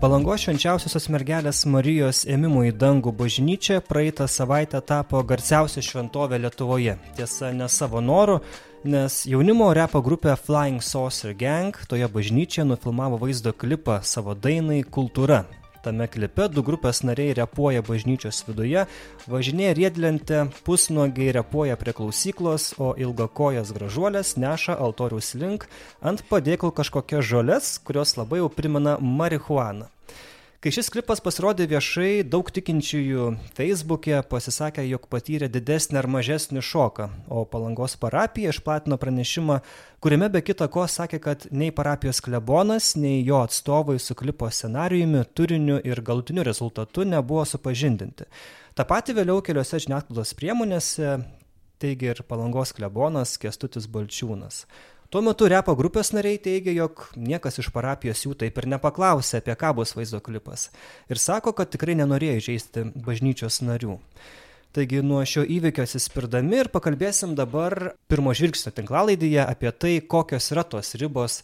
Palango švenčiausiosios mergelės Marijos ėmimo į dangų bažnyčia praeitą savaitę tapo garsiausia šventovė Lietuvoje. Tiesa, ne savo noru, nes jaunimo repo grupė Flying Saucer Gang toje bažnyčioje nufilmavo vaizdo klipą savo dainai Kultūra. Tame klipe du grupės nariai repuoja bažnyčios viduje, važinėja riedlentę, pusnuogiai repuoja prie klausyklos, o ilgakojas gražuolės neša altoriaus link ant padėklų kažkokias žoles, kurios labai jau primena marihuaną. Kai šis klipas pasirodė viešai, daug tikinčiųjų Facebook'e pasisakė, jog patyrė didesnį ar mažesnį šoką, o Palangos parapija išplatino pranešimą, kuriame be kita ko sakė, kad nei parapijos klebonas, nei jo atstovai su klipo scenarijumi, turiniu ir galutiniu rezultatu nebuvo supažindinti. Ta pati vėliau keliose žiniasklaidos priemonėse teigia ir Palangos klebonas Kestutis Balčiūnas. Tuo metu repo grupės nariai teigia, jog niekas iš parapijos jų taip ir nepaklausė, apie ką bus vaizdo klipas. Ir sako, kad tikrai nenorėjo įžeisti bažnyčios narių. Taigi nuo šio įvykio atsispirdami ir pakalbėsim dabar pirmo žvilgsnio tinklalaidėje apie tai, kokios yra tos ribos,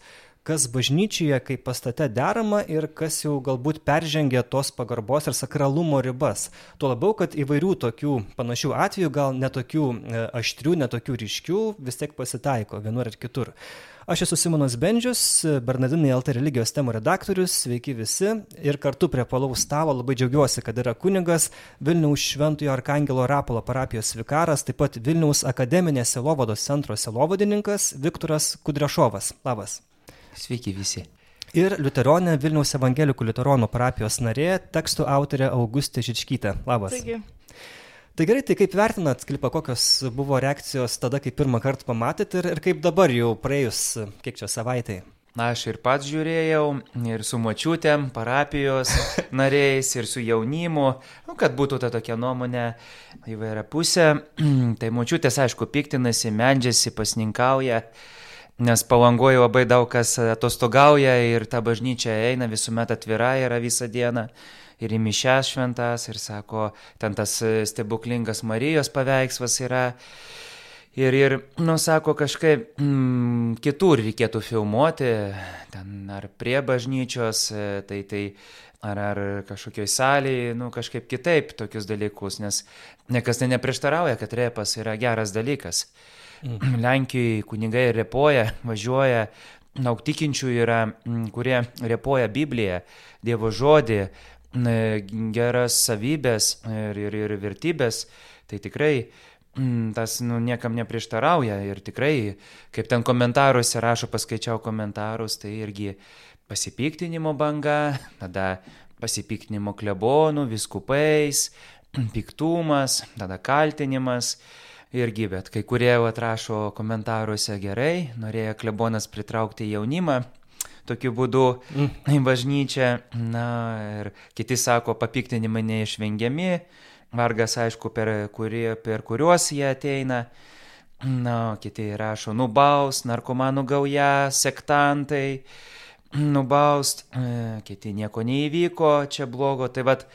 kas bažnyčioje kaip pastate derama ir kas jau galbūt peržengia tos pagarbos ir sakralumo ribas. Tuo labiau, kad įvairių tokių panašių atvejų, gal netokių e, aštrių, netokių ryškių, vis tiek pasitaiko vienur ar kitur. Aš esu Simonas Bendžius, Bernardinai LT religijos temų redaktorius, sveiki visi ir kartu prie palaus stalo labai džiaugiuosi, kad yra kunigas Vilniaus Šventojo Arkangelo Rapolo parapijos vikaras, taip pat Vilniaus akademinės selovados centro selovadininkas Viktoras Kudrešovas. Labas. Sveiki visi. Ir liuteronė Vilniaus evangelikų liuteronų parapijos narė, tekstų autorė Augustė Žičkytė. Labas. Taigi. Tai gerai, tai kaip vertinat klipą, kokios buvo reakcijos tada, kai pirmą kartą pamatėt ir, ir kaip dabar jau praėjus, kiek čia savaitai? Na, aš ir pats žiūrėjau, ir su močiutėm, parapijos nariais, ir su jaunimu, nu, kad būtų ta tokia nuomonė įvairia pusė. tai močiutės, aišku, piktinasi, medžiasi, pasninkauja. Nes palangoje labai daug kas atostogauja ir ta bažnyčia eina visuomet atvira yra visą dieną. Ir į mišęs šventas ir sako, ten tas stebuklingas Marijos paveikslas yra. Ir, ir nu, sako, kažkaip mm, kitur reikėtų filmuoti, ten ar prie bažnyčios, tai, tai ar, ar kažkokioj salėje, nu, kažkaip kitaip tokius dalykus, nes niekas tai neprieštarauja, kad repas yra geras dalykas. Mhm. Lenkijoje kunigai repoja, važiuoja, daug tikinčių yra, kurie repoja Bibliją, Dievo žodį, geras savybės ir, ir, ir vertybės, tai tikrai tas nu, niekam neprieštarauja ir tikrai, kaip ten komentaruose rašo, paskaičiau komentarus, tai irgi pasipiktinimo banga, tada pasipiktinimo klebonų, viskupais, piktumas, tada kaltinimas irgi, bet kai kurie atrašo komentaruose gerai, norėjo klebonas pritraukti jaunimą, tokiu būdu mm. į bažnyčią, na ir kiti sako, papiktinimai neišvengiami, vargas aišku, per, kurie, per kuriuos jie ateina. Na, kiti rašo, nubaus, narkomanų gauja, sektantai, nubaust, e, kiti nieko neįvyko, čia blogo. Tai vad,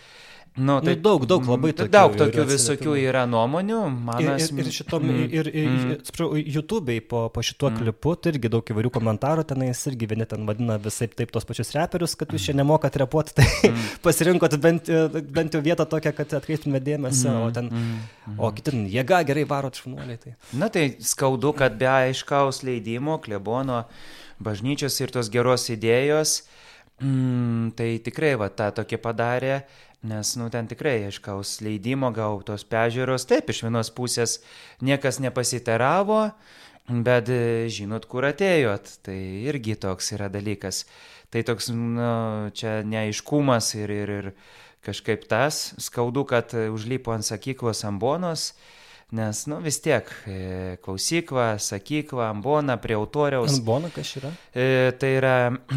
Nu, tai nu, daug, daug labai tokių. Daug tokių visokių yra nuomonių. Manas, ir, ir, ir šitom, mm, ir, ir, mm. atsiprašau, YouTube'ai po, po šituo mm. klipu, tai irgi daug įvairių komentarų tenais, irgi vieni ten vadina visai taip tos pačius reperius, kad jūs čia nemokat repuoti, tai mm. pasirinkot bent, bent jau vietą tokią, kad atkreiptume dėmesį, mm. o ten, mm. o kiti, jėga gerai varot šunuoliai. Tai. Na tai skaudu, kad be aiškaus leidimo, klebono, bažnyčios ir tos geros idėjos, mm, tai tikrai va tą tokį padarė Nes, nu, ten tikrai aiškaus leidimo gautos pežiūros. Taip, iš vienos pusės niekas nepasiteravo, bet žinot, kur atėjot. Tai irgi toks yra dalykas. Tai toks, nu, čia neaiškumas ir, ir, ir kažkaip tas skaudu, kad užlipo ant sakyklos ambonos. Nes, nu, vis tiek, e, klausykla, sakykla, ambona prie autoriaus. Ambona kas yra? E, tai yra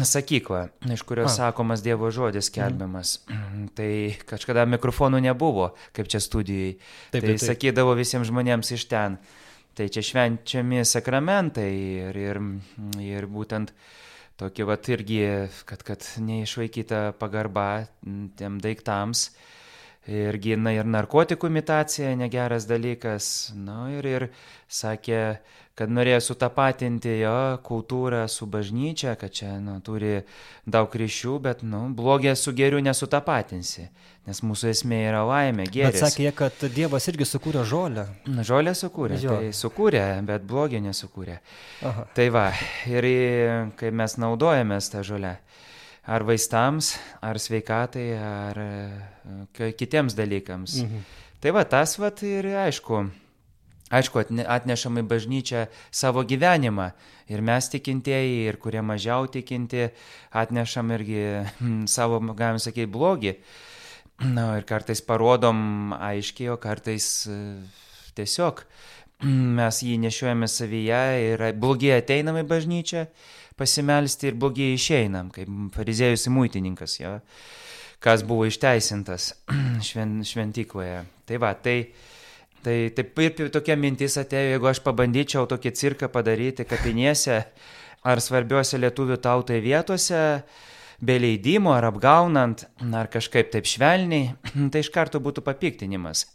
sakykla, iš kurios A. sakomas Dievo žodis kelbiamas. Mhm. Tai kažkada mikrofonų nebuvo, kaip čia studijai. Taip, tai taip, sakydavo visiems žmonėms iš ten. Tai čia švenčiami sakramentai ir, ir, ir būtent tokie vat irgi, kad, kad neišvaikyta pagarba tiem daiktams irgi na, ir narkotikų imitacija negeras dalykas. Na ir, ir sakė, kad norėjo sutapatinti jo kultūrą su bažnyčia, kad čia nu, turi daug ryšių, bet nu, blogį su geriu nesutapatinsi, nes mūsų esmė yra laimė, gėris. Bet sakė, kad Dievas irgi sukūrė žolę. Na, žolę sukūrė, jo. tai sukūrė, bet blogį nesukūrė. Aha. Tai va, ir kai mes naudojamės tą žolę, ar vaistams, ar sveikatai, ar kitiems dalykams. Mhm. Tai va, tas va ir aišku Aišku, atnešam į bažnyčią savo gyvenimą ir mes tikintieji, ir kurie mažiau tikinti, atnešam irgi mm, savo, galim sakyti, blogį. Na ir kartais parodom aiškiai, o kartais e, tiesiog mm, mes jį nešiojame savyje ir blogiai ateinam į bažnyčią pasimelsti ir blogiai išeinam, kaip fariziejus įmuitininkas, jo, kas buvo išteisintas šven, šventykloje. Tai va, tai Tai taip ir tokia mintis atėjo, jeigu aš pabandyčiau tokį cirką padaryti kapinėse ar svarbiuose lietuvių tautai vietose, be leidimo ar apgaunant, ar kažkaip taip švelniai, tai iš karto būtų papiktinimas.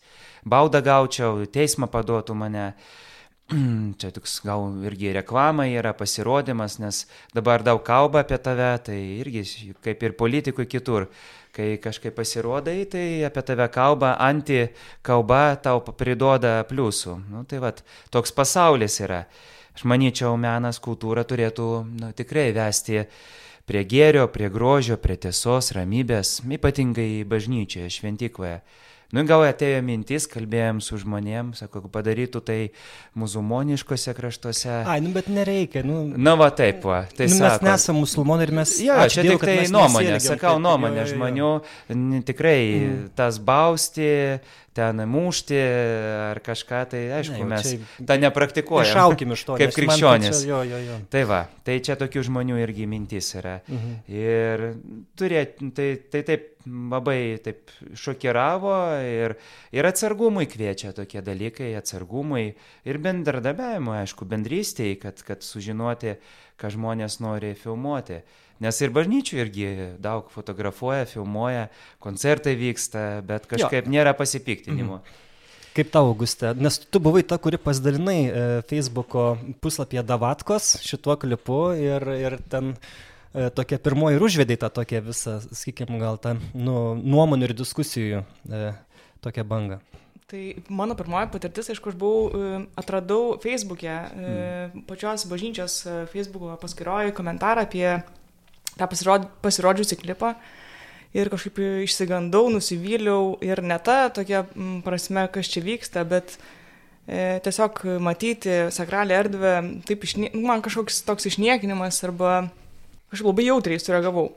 Baudą gaučiau, teismą paduotų mane. Čia toks gal irgi reklama yra, pasirodymas, nes dabar daug kalba apie tave, tai irgi kaip ir politikui kitur kai kažkaip pasirodai, tai apie tave kalba, anti kalba tau priduoda pliusų. Nu, tai vad, toks pasaulis yra. Aš manyčiau, menas, kultūra turėtų nu, tikrai vesti prie gėrio, prie grožio, prie tiesos, ramybės, ypatingai bažnyčioje, šventykloje. Nu, gal atėjo mintis, kalbėjom su žmonėm, sako, padarytų tai musulmoniškose kraštuose. Ai, nu, bet nereikia. Nu, Na, va taip, va. Tai nu, mes nesame musulmonai ir mes... Jo, čia tik tai nuomonė, sakau nuomonė žmonių, tikrai mm. tas bausti, ten mušti ar kažką, tai aišku, ne, mes tą nepraktikuojame. Išaukim iš to. Kaip krikščionis. Čia, jo, jo, jo. Tai va, tai čia tokių žmonių irgi mintis yra. Mhm. Ir turėt, tai, tai taip labai taip šokiravo ir, ir atsargumui kviečia tokie dalykai, atsargumui ir bendradarbiavimui, aišku, bendrystėje, kad, kad sužinoti, ką žmonės nori filmuoti. Nes ir bažnyčių irgi daug fotografuoja, filmuoja, koncertai vyksta, bet kažkaip jo. nėra pasipiktinimo. Mhm. Kaip tau, Auguste? Nes tu buvai ta, kuri pasidalinai e, Facebook'o puslapyje Davatkos šituo klipu ir, ir ten e, tokia pirmoji ir užvedai tą tokią visą, sakykime, gal tą nu, nuomonių ir diskusijų e, tokią bangą. Tai mano pirmoji patirtis, aišku, aš buvau, e, atradau Facebook'e, mm. pačios bažnyčios e, Facebook'o paskyroje komentarą apie tą pasirodž, pasirodžiusi klipą ir kažkaip išsigandau, nusivyliau ir ne ta tokia prasme, kas čia vyksta, bet e, tiesiog matyti sakralią erdvę, taip išnie, nu, man kažkoks toks išniekinimas arba kažkaip labai jautriai sureagavau.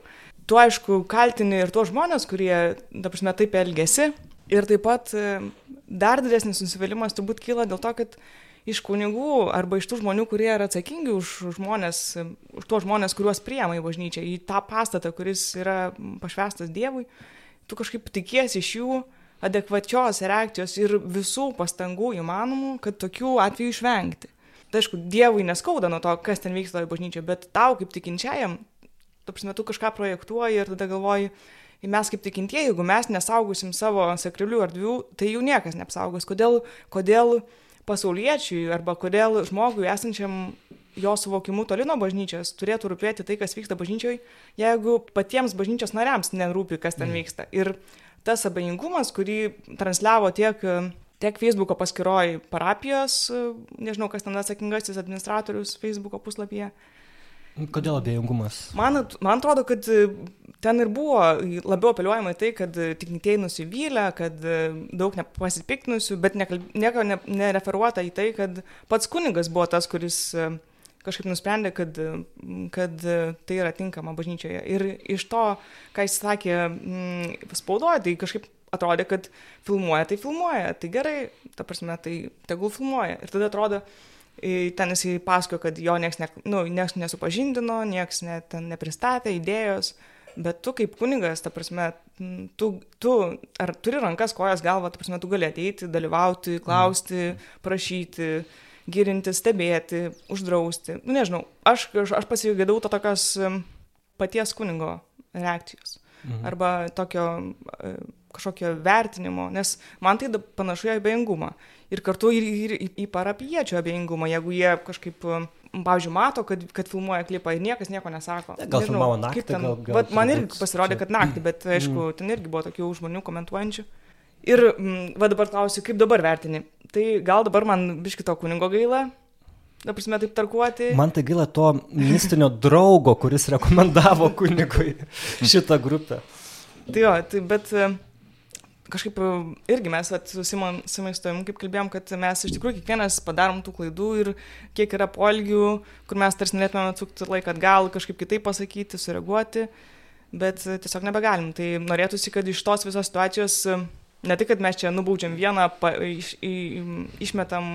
Tu aišku kaltini ir tuos žmonės, kurie, ta prasme, taip elgesi. Ir taip pat e, dar didesnis nusivylimas turbūt kyla dėl to, kad iš kunigų arba iš tų žmonių, kurie yra atsakingi už žmonės, už tuos žmonės, kuriuos priema į bažnyčią, į tą pastatą, kuris yra pašvestas Dievui, tu kažkaip tikiesi iš jų adekvačios reakcijos ir visų pastangų įmanomų, kad tokių atvejų išvengti. Tai aišku, Dievui neskauda nuo to, kas ten vyksta toje bažnyčioje, bet tau kaip tikinčiajam, tu apsimetu kažką projektuoji ir tada galvoji, mes kaip tikintieji, jeigu mes nesaugosim savo sakralių erdvių, tai jų niekas neapsaugos. Kodėl, kodėl pasauliečiui arba kodėl žmogui esančiam jo suvokimu toli nuo bažnyčios turėtų rūpėti tai, kas vyksta bažnyčioj, jeigu patiems bažnyčios nariams nerūpi, kas ten mm. vyksta. Ir tas abejingumas, kurį transliavo tiek, tiek Facebook'o paskiroj parapijos, nežinau, kas ten atsakingasis administratorius Facebook'o puslapyje, Kodėl abejingumas? Man, man atrodo, kad e, ten ir buvo labiau apeliuojama į tai, kad e, tikintieji nusivylę, kad e, daug nepasipiktinusių, bet nieko ne, nereferuota į tai, kad pats kunigas buvo tas, kuris kažkaip nusprendė, kad, kad tai yra tinkama bažnyčioje. Ir iš to, ką jis sakė mm, spaudoje, tai kažkaip atrodė, kad filmuoja, tai filmuoja, tai gerai, ta prasme, tai tegul filmuoja. Ir tada atrodo, ten jisai pasakojo, kad jo nieks, ne, nu, nieks nesupažindino, nieks net nepristatė idėjos, bet tu kaip kunigas, ta prasme, tu, tu ar turi rankas, kojas, galvą, ta prasme, tu gali ateiti, dalyvauti, klausti, prašyti, girinti, stebėti, uždrausti. Nu, nežinau, aš, aš pasigėdau to tokios paties kunigo reakcijos. Mhm. Arba tokio kažkokio vertinimo, nes man tai panašu į abejingumą. Ir kartu ir, ir, ir į parapiečio abejingumą, jeigu jie kažkaip, pavyzdžiui, mato, kad, kad filmuoja klipą ir niekas nieko nesako. Gal Nežinau, filmavo naktį, ten, gal, gal, man irgi pasirodė, kad naktį, bet aišku, mm. ten irgi buvo tokių žmonių komentuojančių. Ir mm, va dabar klausiu, kaip dabar vertini? Tai gal dabar man biškito kuningo gaila, Na, prasme, taip tarkuoti. Man tai gaila to mistinio draugo, kuris rekomendavo kunigui šitą grupę. Tai jo, tai bet kažkaip e, irgi mes su Simai stovim, kaip kalbėjom, kad mes iš tikrųjų kiekvienas padarom tų klaidų ir kiek yra polgių, kur mes tarsi norėtume atsukti laiką atgal, kažkaip kitaip pasakyti, sureaguoti, bet tiesiog nebegalim. Tai norėtųsi, kad iš tos visos situacijos ne tik, kad mes čia nubaudžiam vieną, pa, iš, į, išmetam,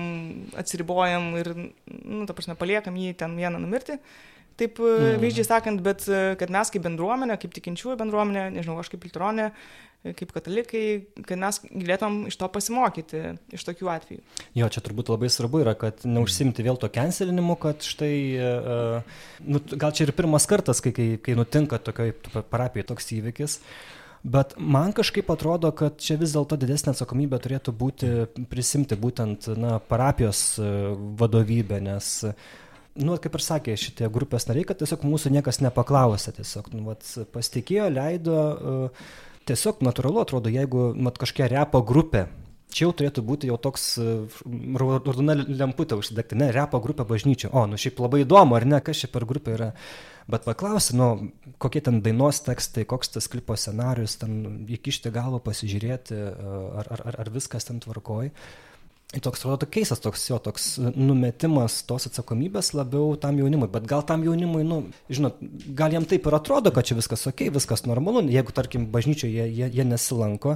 atsiribojam ir, nu, ta prasme, paliekam jį ten vieną numirti, taip mm. vaizdžiai sakant, bet e, kad mes kaip bendruomenė, kaip tikinčiųjų bendruomenė, nežinau, aš kaip liuteronė, e, kaip katalikai, kad mes galėtum iš to pasimokyti, iš tokių atvejų. Jo, čia turbūt labai svarbu yra, kad neužsimti vėl to cancelinimu, kad štai, uh, nu, gal čia ir pirmas kartas, kai, kai, kai nutinka tokioj parapijai toks įvykis. Uh, Bet man kažkaip atrodo, kad čia vis dėlto didesnė atsakomybė turėtų būti prisimti būtent na, parapijos e, vadovybę, nes, nu, kaip ir sakė šitie grupės nariai, kad tiesiog mūsų niekas nepaklausė, tiesiog nu, vat, pasitikėjo, leido, e, tiesiog natūralu atrodo, jeigu mat, kažkokia repo grupė čia jau turėtų būti jau toks e, raudona lemputė užsidegti, ne, repo grupė bažnyčia. O, nu šiaip labai įdomu, ar ne, kas čia per grupė yra. Bet paklausi, nu, kokie ten dainos tekstai, koks tas klipo scenarius, ten įkišti galvą, pasižiūrėti, ar, ar, ar, ar viskas ten tvarkoj. Toks atrodo keistas toks jo toks numetimas tos atsakomybės labiau tam jaunimui, bet gal tam jaunimui, nu, žinot, gal jam taip ir atrodo, kad čia viskas ok, viskas normalu, jeigu tarkim bažnyčioje jie, jie, jie nesilanko,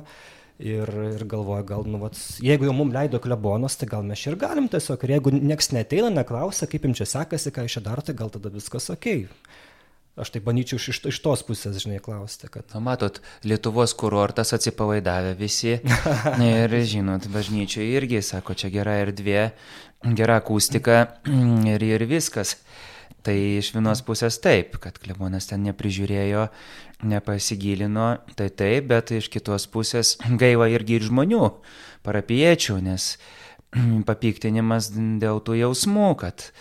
ir, ir galvoju, gal, nu, vat, jeigu jau mums leido klebonas, tai gal mes ir galim tiesiog, ir jeigu nieks neteina, neklausia, kaip jums čia sekasi, ką jūs čia darote, gal tada viskas ok. Aš tai banyčiau iš, iš tos pusės, žinai, klausti, kad... Na, matot, Lietuvos kurortas atsipalaidavę visi. ir, žinot, bažnyčiai irgi, sako, čia gera erdvė, gera akustika ir, ir viskas. Tai iš vienos pusės taip, kad klebonas ten neprižiūrėjo, nepasigilino, tai taip, bet iš kitos pusės gaila irgi ir žmonių, parapiečių, nes papiktinimas dėl tų jausmų, kad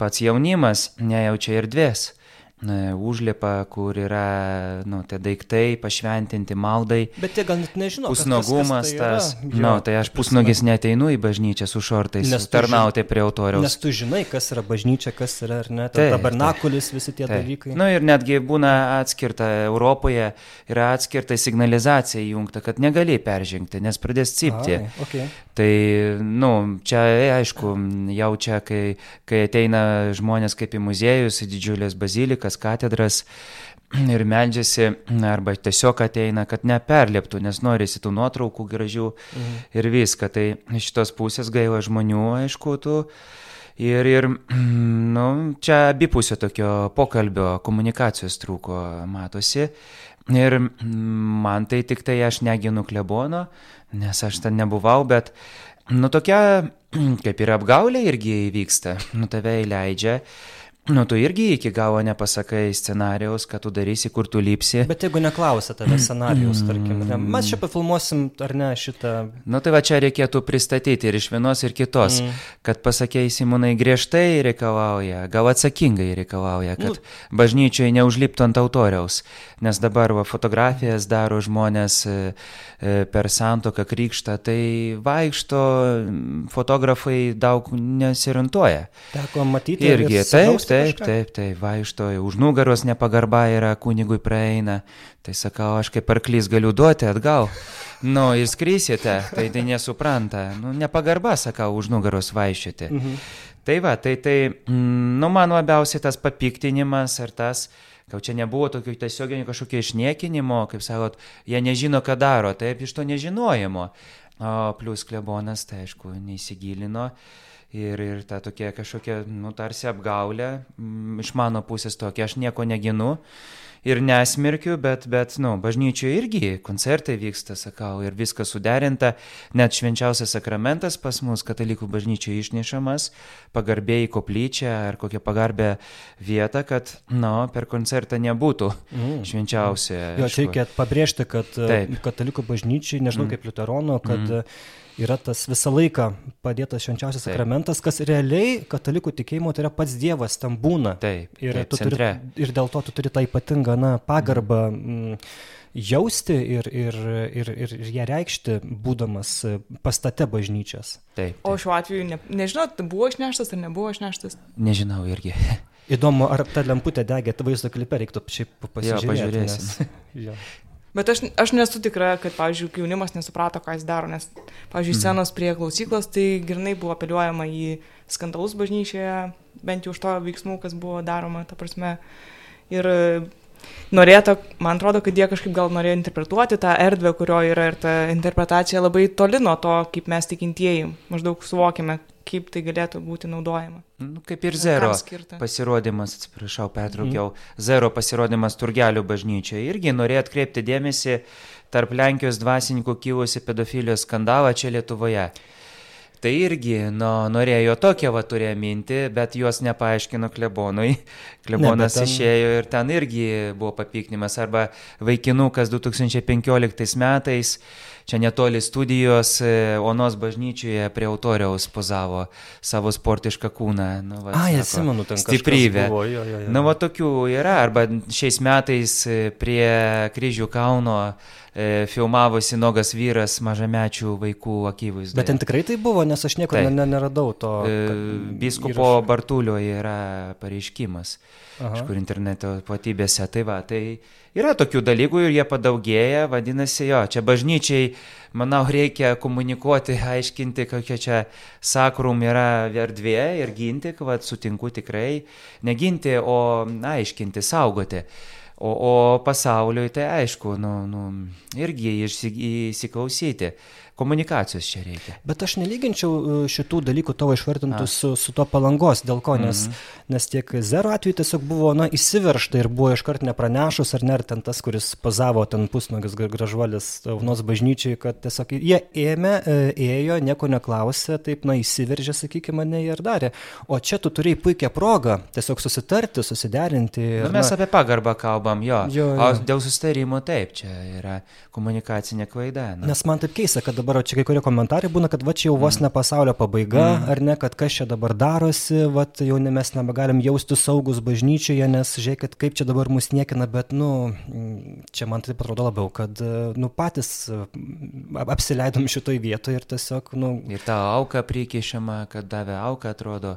pats jaunimas nejaučia erdvės užlipa, kur yra, nu, tie daiktai pašventinti maldai. Bet jie gal net nežino. Pusnogumas tai tas. Na, no, tai aš pusnogis neteinu į bažnyčią su šortais, tarnauti prie autoriaus. Nes tu žinai, kas yra bažnyčia, kas yra, ar ne, tai tabernakulis, visi tie tai. dalykai. Na nu, ir netgi būna atskirta Europoje, yra atskirta signalizacija įjungta, kad negali peržengti, nes pradės cipti. Ai, okay. Tai, nu, čia aišku, jau čia, kai, kai ateina žmonės kaip į muziejus, į didžiulės bazilikas, kas katedras ir meldžiasi, arba tiesiog ateina, kad neperlieptų, nes norisi tų nuotraukų gražių mhm. ir viską. Tai iš šitos pusės gaila žmonių, aišku, tų. Ir, ir nu, čia abipusio tokio pokalbio, komunikacijos trūko, matosi. Ir man tai tik tai aš neginu klebono, nes aš ten nebuvau, bet, nu, tokia kaip ir apgaulė irgi įvyksta, nu, tave įleidžia Nu, tu irgi iki galo nepasakai scenarijaus, ką tu darysi, kur tu lipsi. Bet jeigu neklausia tave scenarijaus, tarkim, ne, mes čia pafilmuosim ar ne šitą. Nu, tai va čia reikėtų pristatyti ir iš vienos, ir kitos, mm. kad pasakėjai Simonai griežtai reikalauja, gal atsakingai reikalauja, kad nu. bažnyčiai neužliptų ant autoriaus. Nes dabar va, fotografijas daro žmonės e, e, per santoką krikštą, tai vaikšto, fotografai daug nesirintuoja. Teko matyti irgi. Taip, taip Taip, taip, taip, vaikšto, už nugaros nepagarba yra kunigui praeina. Tai sakau, aš kaip arklys galiu duoti atgal. Nu, ir skrysite, tai tai nesupranta. Nu, nepagarba, sakau, už nugaros vaikščioti. Mhm. Tai va, tai tai, mm, nu, man labiausiai tas papiktinimas ar tas, Gal čia nebuvo tokio tiesioginio kažkokio išniekinimo, kaip sakot, jie nežino, ką daro, taip iš to nežinojimo. O plus klebonas, tai aišku, neįsigilino. Ir, ir ta tokia kažkokia, nu, tarsi apgaulė, iš mano pusės tokia, aš nieko neginu ir nesmirkiu, bet, bet nu, bažnyčioje irgi koncertai vyksta, sakau, ir viskas suderinta, net švenčiausias sakramentas pas mus katalikų bažnyčioje išnešamas, pagarbiai koplyčia ar kokia pagarbė vieta, kad, nu, per koncertą nebūtų mm. švenčiausia. Jo, čia reikia pabrėžti, kad Taip. katalikų bažnyčiai, nežinau mm. kaip liuterono, kad mm yra tas visą laiką padėtas švenčiausias taip. sakramentas, kas realiai katalikų tikėjimo tai yra pats Dievas, tam būna. Taip, ir, taip, turi, ir dėl to tu turi tą ypatingą na, pagarbą. Mm. Jausti ir, ir, ir, ir, ir ją reikšti, būdamas pastate bažnyčios. Taip, taip. O šiuo atveju, ne, nežinot, buvo išneštas ar nebuvo išneštas? Nežinau irgi. Įdomu, ar ta lemputė degė vaizdo klipe, reiktų šiaip pasižiūrėti. Jo. Nes, jo. Bet aš, aš nesu tikra, kad, pavyzdžiui, jaunimas nesuprato, ką jis daro, nes, pavyzdžiui, mhm. scenos prie klausyklos, tai grinai buvo apeliuojama į skandalus bažnyčioje, bent jau už to veiksmų, kas buvo daroma, ta prasme. Ir norėtų, man atrodo, kad jie kažkaip gal norėjo interpretuoti tą erdvę, kurio yra ir ta interpretacija labai toli nuo to, kaip mes tikintieji maždaug suvokime, kaip tai galėtų būti naudojama. Nu, kaip ir Zero pasirodymas, atsiprašau, pertraukiau, mm. Zero pasirodymas Turgelio bažnyčioje. Irgi norėjo atkreipti dėmesį tarp Lenkijos dvasininkų kilusi pedofilijos skandalą čia Lietuvoje. Tai irgi nu, norėjo tokią va turėjo mintį, bet juos nepaaiškino klebonui. Klebonas ne, ten... išėjo ir ten irgi buvo papiknimas. Arba vaikinukas 2015 metais čia netoli studijos e, Onos bažnyčioje prie autoriaus pozavo savo sportišką kūną. Nu, va, Ai, atsimenu, ten stiprybė. Jo, jo, jo. Na, va tokių yra. Arba šiais metais e, prie kryžių kalno e, filmavosi nogas vyras mažamečių vaikų akivaizdoje. Bet ten tikrai tai buvo, nes aš niekur ne, neradau to. Biskupo įrašo. Bartulio yra pareiškimas. Aha. Kažkur interneto platybėse. Tai va, tai yra tokių dalykų ir jie padaugėja, vadinasi, jo, čia bažnyčiai, manau, reikia komunikuoti, aiškinti, kokia čia sakrum yra erdvė ir ginti, kad sutinku tikrai, neginti, o aiškinti, saugoti. O, o pasauliui tai aišku, nu, nu, irgi įsiklausyti komunikacijos čia reikia. Bet aš nelyginčiau e, šitų dalykų tavo išvardintų su, su tuo palangos, dėl ko, nes, mm -hmm. nes tiek zero atveju tiesiog buvo, na, įsiveršta ir buvo iškart nepranešus, ar ne, ar ten tas, kuris pozavo ten pusnogis gražuolis Vnos bažnyčiai, kad tiesiog jie ėmė, e, ėjo, nieko neklausė, taip, na, įsiveržė, sakykime, mane ir darė. O čia tu turėjai puikią progą tiesiog susitarti, susiderinti. Ir, na, mes na, apie pagarbą kalbam, jo. jo, jo. O dėl susitarimo taip, čia yra komunikacinė klaida. Na. Nes man taip keista, kad dabar čia kai kurie komentarai būna, kad va čia jau vos mm. ne pasaulio pabaiga, mm. ar ne, kad kas čia dabar darosi, va jau ne mes nebegalim jausti saugus bažnyčioje, nes žiūrėkit, kaip čia dabar mus niekina, bet, nu, čia man taip atrodo labiau, kad, nu, patys apsileidom šitoj vietoje ir tiesiog, nu. Ir ta auka prikišama, kad davė auką, atrodo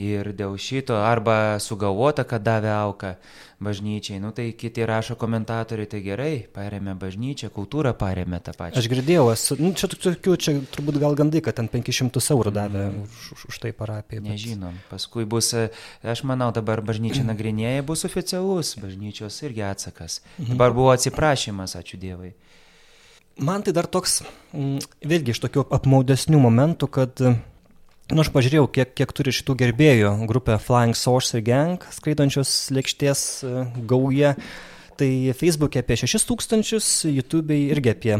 ir dėl šito arba sugalvota, kad davė auką bažnyčiai. Nu tai kiti rašo komentatoriai, tai gerai, paremė bažnyčią, kultūrą paremė tą pačią. Aš girdėjau, esu, nu, čia tokių, čia turbūt gal gandai, kad ten 500 eurų davė mm. už, už tai parapiją. Bet... Nežinom, paskui bus, aš manau, dabar bažnyčia nagrinėja, bus oficialus bažnyčios irgi atsakas. Mhm. Dabar buvo atsiprašymas, ačiū Dievui. Man tai dar toks, mm, vėlgi iš tokių apmaudesnių momentų, kad Nu, aš pažiūrėjau, kiek, kiek turi šitų gerbėjų grupė Flying Saucer Gang, skraidančios lėkštės e, gauja. Tai Facebook'e apie 6 tūkstančius, YouTube'e irgi apie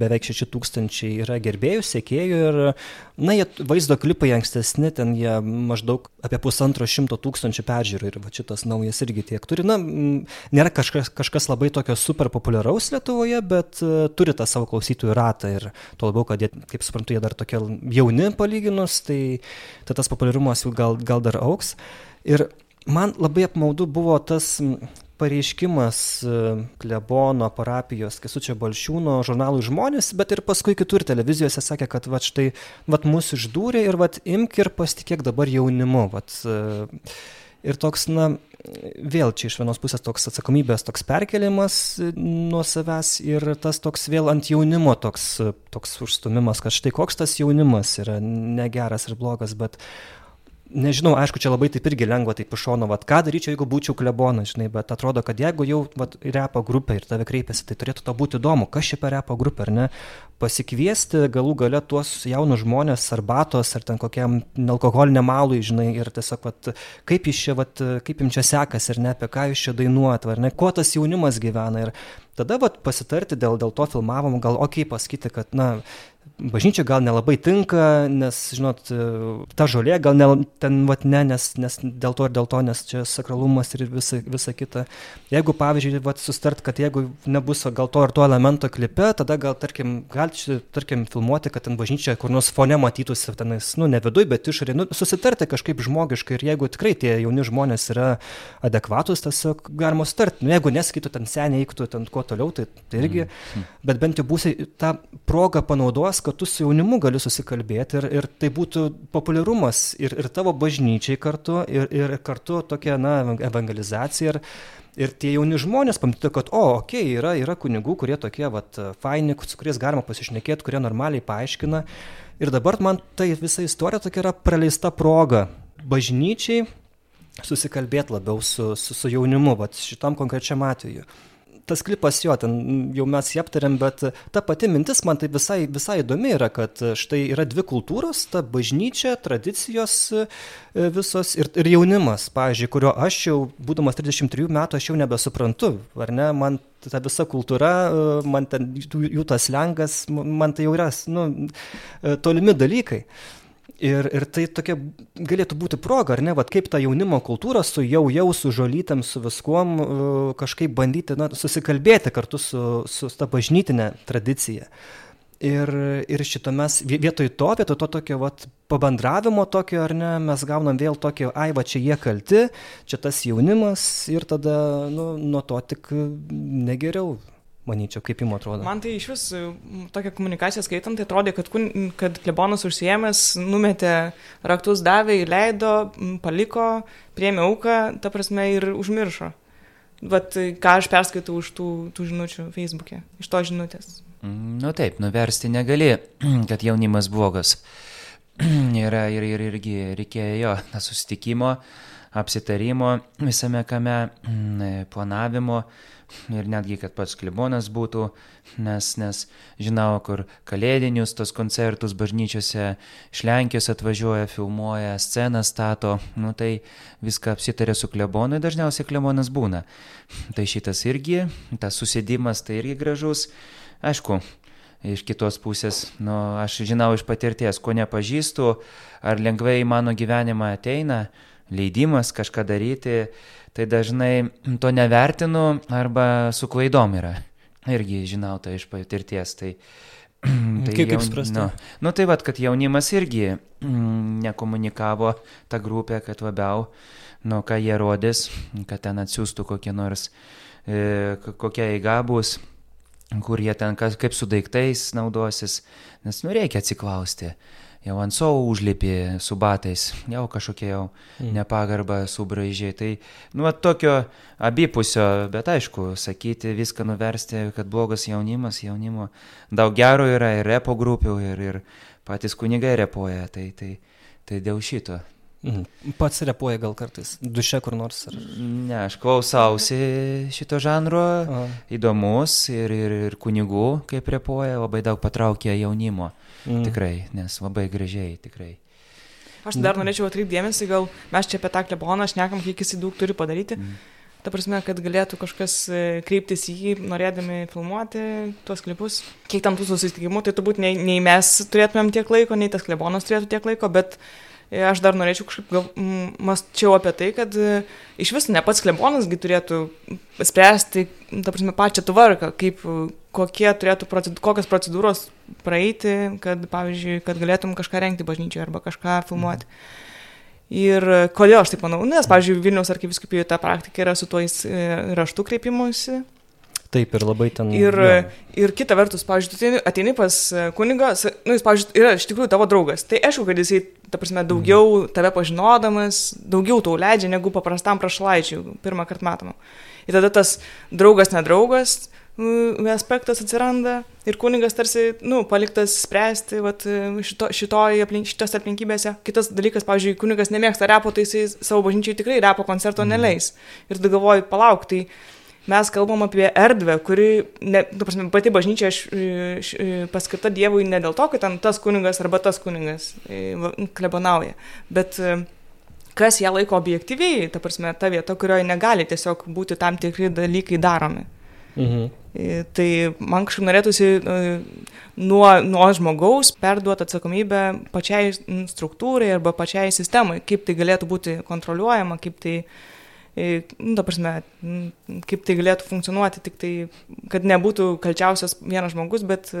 beveik 6 tūkstančiai yra gerbėjų, sekėjų ir, na, jie vaizdo klipai ankstesni, ten jie maždaug apie pusantro šimto tūkstančių peržiūrų ir va šitas naujas irgi tiek turi. Na, nėra kažkas, kažkas labai tokio super populiaraus Lietuvoje, bet uh, turi tą savo klausytojų ratą ir tuo labiau, kad jie, kaip suprantu, jie dar tokie jauni palyginus, tai, tai tas populiarumas jų gal, gal dar auks. Ir man labai apmaudu buvo tas pareiškimas e, klebono parapijos Kesučio Balšiūno žurnalui žmonės, bet ir paskui kitur televizijose sakė, kad va štai, va mūsų išdūrė ir va imk ir pasitikėk dabar jaunimu. Vat, e, ir toks, na, vėl čia iš vienos pusės toks atsakomybės toks perkelimas e, nuo savęs ir tas toks vėl ant jaunimo toks, toks užstumimas, kad štai koks tas jaunimas yra negeras ir blogas, bet nežinau, aišku, čia labai taip irgi lengva taip iš šono, vad ką daryčiau, jeigu būčiau klebonas, žinai, bet atrodo, kad jeigu jau vat, repo grupė ir tave kreipiasi, tai turėtų to būti įdomu, kas čia per repo grupę, ar ne, pasikviesti galų gale tuos jaunus žmonės arbatos ar ten kokiam nealkoholiniam malui, žinai, ir tiesiog, vat, kaip iš čia, vat, kaip jums čia sekasi, ar ne, apie ką jūs čia dainuojat, ar ne, kuo tas jaunimas gyvena. Ir tada vat, pasitarti dėl, dėl to filmavimo, gal ok, pasakyti, kad, na, bažnyčia gal nelabai tinka, nes, žinot, ta žolė gal ne, ten, vat, ne, nes, nes dėl to ir dėl to, nes čia sakralumas ir visa, visa kita. Jeigu, pavyzdžiui, vat, sustart, kad jeigu nebus gal to ir to elemento klipe, tada gal, tarkim, galite, tarkim, filmuoti, kad ten bažnyčia kur nors fone matytųsi, tenais, nu, ne viduje, bet išorė, nu, susitarti kažkaip žmogiškai ir jeigu tikrai tie jauni žmonės yra adekvatus, tiesiog galima sutarti. Nu, jeigu nesakytų ten seniai, eiktų ten kuo toliau, tai, tai irgi, mm. bet bent jau būsi tą progą panaudos, kad tu su jaunimu gali susikalbėti ir, ir tai būtų populiarumas ir, ir tavo bažnyčiai kartu, ir, ir kartu tokia, na, evangelizacija. Ir, ir tie jauni žmonės pamatytų, kad, o, okei, okay, yra, yra kunigų, kurie tokie, vat, faini, su kuriais galima pasišnekėti, kurie normaliai paaiškina. Ir dabar man tai visa istorija tokia yra praleista proga bažnyčiai susikalbėti labiau su, su, su jaunimu, vat, šitam konkrečiam atveju tas klipas jo, ten jau mes jį aptarėm, bet ta pati mintis man tai visai, visai įdomi yra, kad štai yra dvi kultūros, ta bažnyčia, tradicijos e, visos ir, ir jaunimas, pavyzdžiui, kurio aš jau, būdamas 33 metų, aš jau nebesuprantu, ar ne, man ta visa kultūra, e, man ten jų, tas lengas, man tai jau yra, nu, e, tolimi dalykai. Ir, ir tai tokia galėtų būti proga, ar ne, Vat kaip tą jaunimo kultūrą su jau jau, su žolytėm, su viskuom kažkaip bandyti na, susikalbėti kartu su, su ta bažnytinė tradicija. Ir, ir šitame vietoj to, vietoj to tokio vat, pabandravimo tokio, ar ne, mes gaunam vėl tokio, ai, va čia jie kalti, čia tas jaunimas ir tada nu, nuo to tik negeriau manyčiau, kaip jums atrodo? Man tai iš vis tokia komunikacija skaitant, tai atrodė, kad, kad klebonas užsiemęs, numetė raktus, davė, įleido, paliko, priemė auką, ta prasme ir užmiršo. Bet ką aš perskaitau už tų, tų žinučių Facebook'e, iš to žinutės. Mm, nu taip, nuversti negali, kad jaunimas blogas. Yra ir, ir irgi reikėjo jo susitikimo, apsitarimo visame kame, planavimo ir netgi, kad pats klibonas būtų, nes, nes žinau, kur kalėdinius tos koncertus bažnyčiose iš Lenkijos atvažiuoja, filmuoja, sceną stato, nu tai viską apsitarė su klebonu ir dažniausiai klebonas būna. Tai šitas irgi, tas susėdimas tai irgi gražus. Aišku, iš kitos pusės, nu, aš žinau iš patirties, ko nepažįstu, ar lengvai į mano gyvenimą ateina leidimas kažką daryti, tai dažnai to nevertinu arba su klaidom yra. Irgi žinau tai iš patirties. Tai, tai kaip jaun, suprasti? Nu, nu tai vad, kad jaunimas irgi mm, nekomunikavo tą grupę, kad labiau, nu ką jie rodys, kad ten atsiųstų kokie nors, e, kokia eiga bus kur jie ten kas, kaip su daiktais naudosis, nes nu reikia atsiklausti jau ant savo užlipė su batais, jau kažkokia jau mm. nepagarba subraižė. Tai, nu, tokio abipusio, bet aišku, sakyti, viską nuversti, kad blogas jaunimas, jaunimo daug gero yra ir repo grupių, ir, ir patys kunigai repuoja, tai, tai, tai dėl šito. Mhm. Pats repuoja gal kartais, duše kur nors. Ar... Ne, aš klausausi šito žanro, Aha. įdomus ir, ir, ir kunigų, kaip repuoja, labai daug patraukia jaunimo. Mm. Tikrai, nes labai gražiai, tikrai. Aš dar norėčiau atkreipdėmėsi, gal mes čia apie tą kleboną šnekam, kiek jis daug turi padaryti. Mm. Ta prasme, kad galėtų kažkas e, kreiptis į jį, norėdami filmuoti tuos klipus. Kiek tam tų susitikimų, tai turbūt nei, nei mes turėtumėm tiek laiko, nei tas klebonas turėtų tiek laiko, bet uh, aš dar norėčiau kažkaip gal mąsčiau apie tai, kad e, iš vis ne pats klebonasgi turėtų spręsti, ta prasme, pačią tvarką, kaip, kokie turėtų, procedu, kokios procedūros praeiti, kad, pavyzdžiui, kad galėtum kažką rengti bažnyčioje arba kažką filmuoti. Mhm. Ir kodėl aš taip manau? Nes, pavyzdžiui, Vilniaus arkiviskupijoje ta praktika yra su tuos e, raštų kreipimusi Taip, ir labai ten. Ir, ja. ir kita vertus, pavyzdžiui, tu ateini pas e, kunigą, nu, jis, pavyzdžiui, yra iš tikrųjų tavo draugas. Tai aišku, kad jisai, ta prasme, daugiau mhm. tave pažinodamas, daugiau tau leidžia negu paprastam prašlaičiui, pirmą kartą matomam. Ir tada tas draugas, nedraugas, aspektas atsiranda ir kunigas tarsi, nu, paliktas spręsti vat, šito, šitoj, aplink, šitos aplinkybėse. Kitas dalykas, pavyzdžiui, kunigas nemėgsta repo, tai jisai savo bažnyčiai tikrai repo koncerto mhm. neleis. Ir tu galvoji, palauk, tai mes kalbam apie erdvę, kuri, ne, tu prasme, pati bažnyčia š, š, paskirta Dievui ne dėl to, kad ten tas kunigas arba tas kunigas klebonauja, bet kas ją laiko objektyviai, ta prasme, ta vieta, kurioje negali tiesiog būti tam tikri dalykai daromi. Mhm. Tai man kažkaip norėtųsi nuo, nuo žmogaus perduoti atsakomybę pačiai struktūrai arba pačiai sistemai, kaip tai galėtų būti kontroliuojama, kaip tai, nu, ta prasme, kaip tai galėtų funkcionuoti, tik tai, kad nebūtų kalčiausias vienas žmogus, bet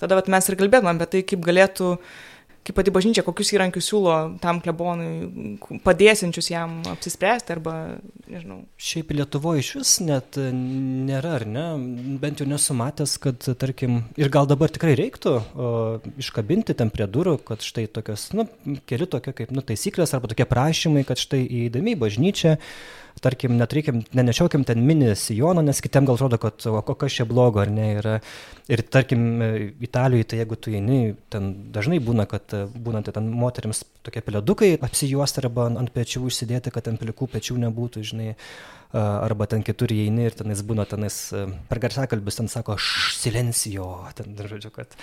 tada vat, mes ir kalbėtumėm apie tai, kaip galėtų kaip pati bažnyčia, kokius įrankius siūlo tam klebonui, padėsinčius jam apsispręsti arba, nežinau. Šiaip Lietuvoje iš vis net nėra, ar ne? Bent jau nesu matęs, kad, tarkim, ir gal dabar tikrai reiktų o, iškabinti ten prie durų, kad štai tokios, nu, keli tokie kaip, nu, taisyklės arba tokie prašymai, kad štai įeidami į bažnyčią, tarkim, net reikia, nenešiokim ten mini sijono, nes kitiem gal atrodo, kad o, kas čia blogo, ar ne, yra. Ir tarkim, Italijoje, tai jeigu tu eini, ten dažnai būna, kad būna tai ten moteriams tokie peledukai apsijuosti arba ant pečių užsidėti, kad ant plikų pečių nebūtų, žinai, arba ten kitur įeini ir tenais būna tenais per garsiakalbis, ten sako, silencijo, ten, žodžiu, kad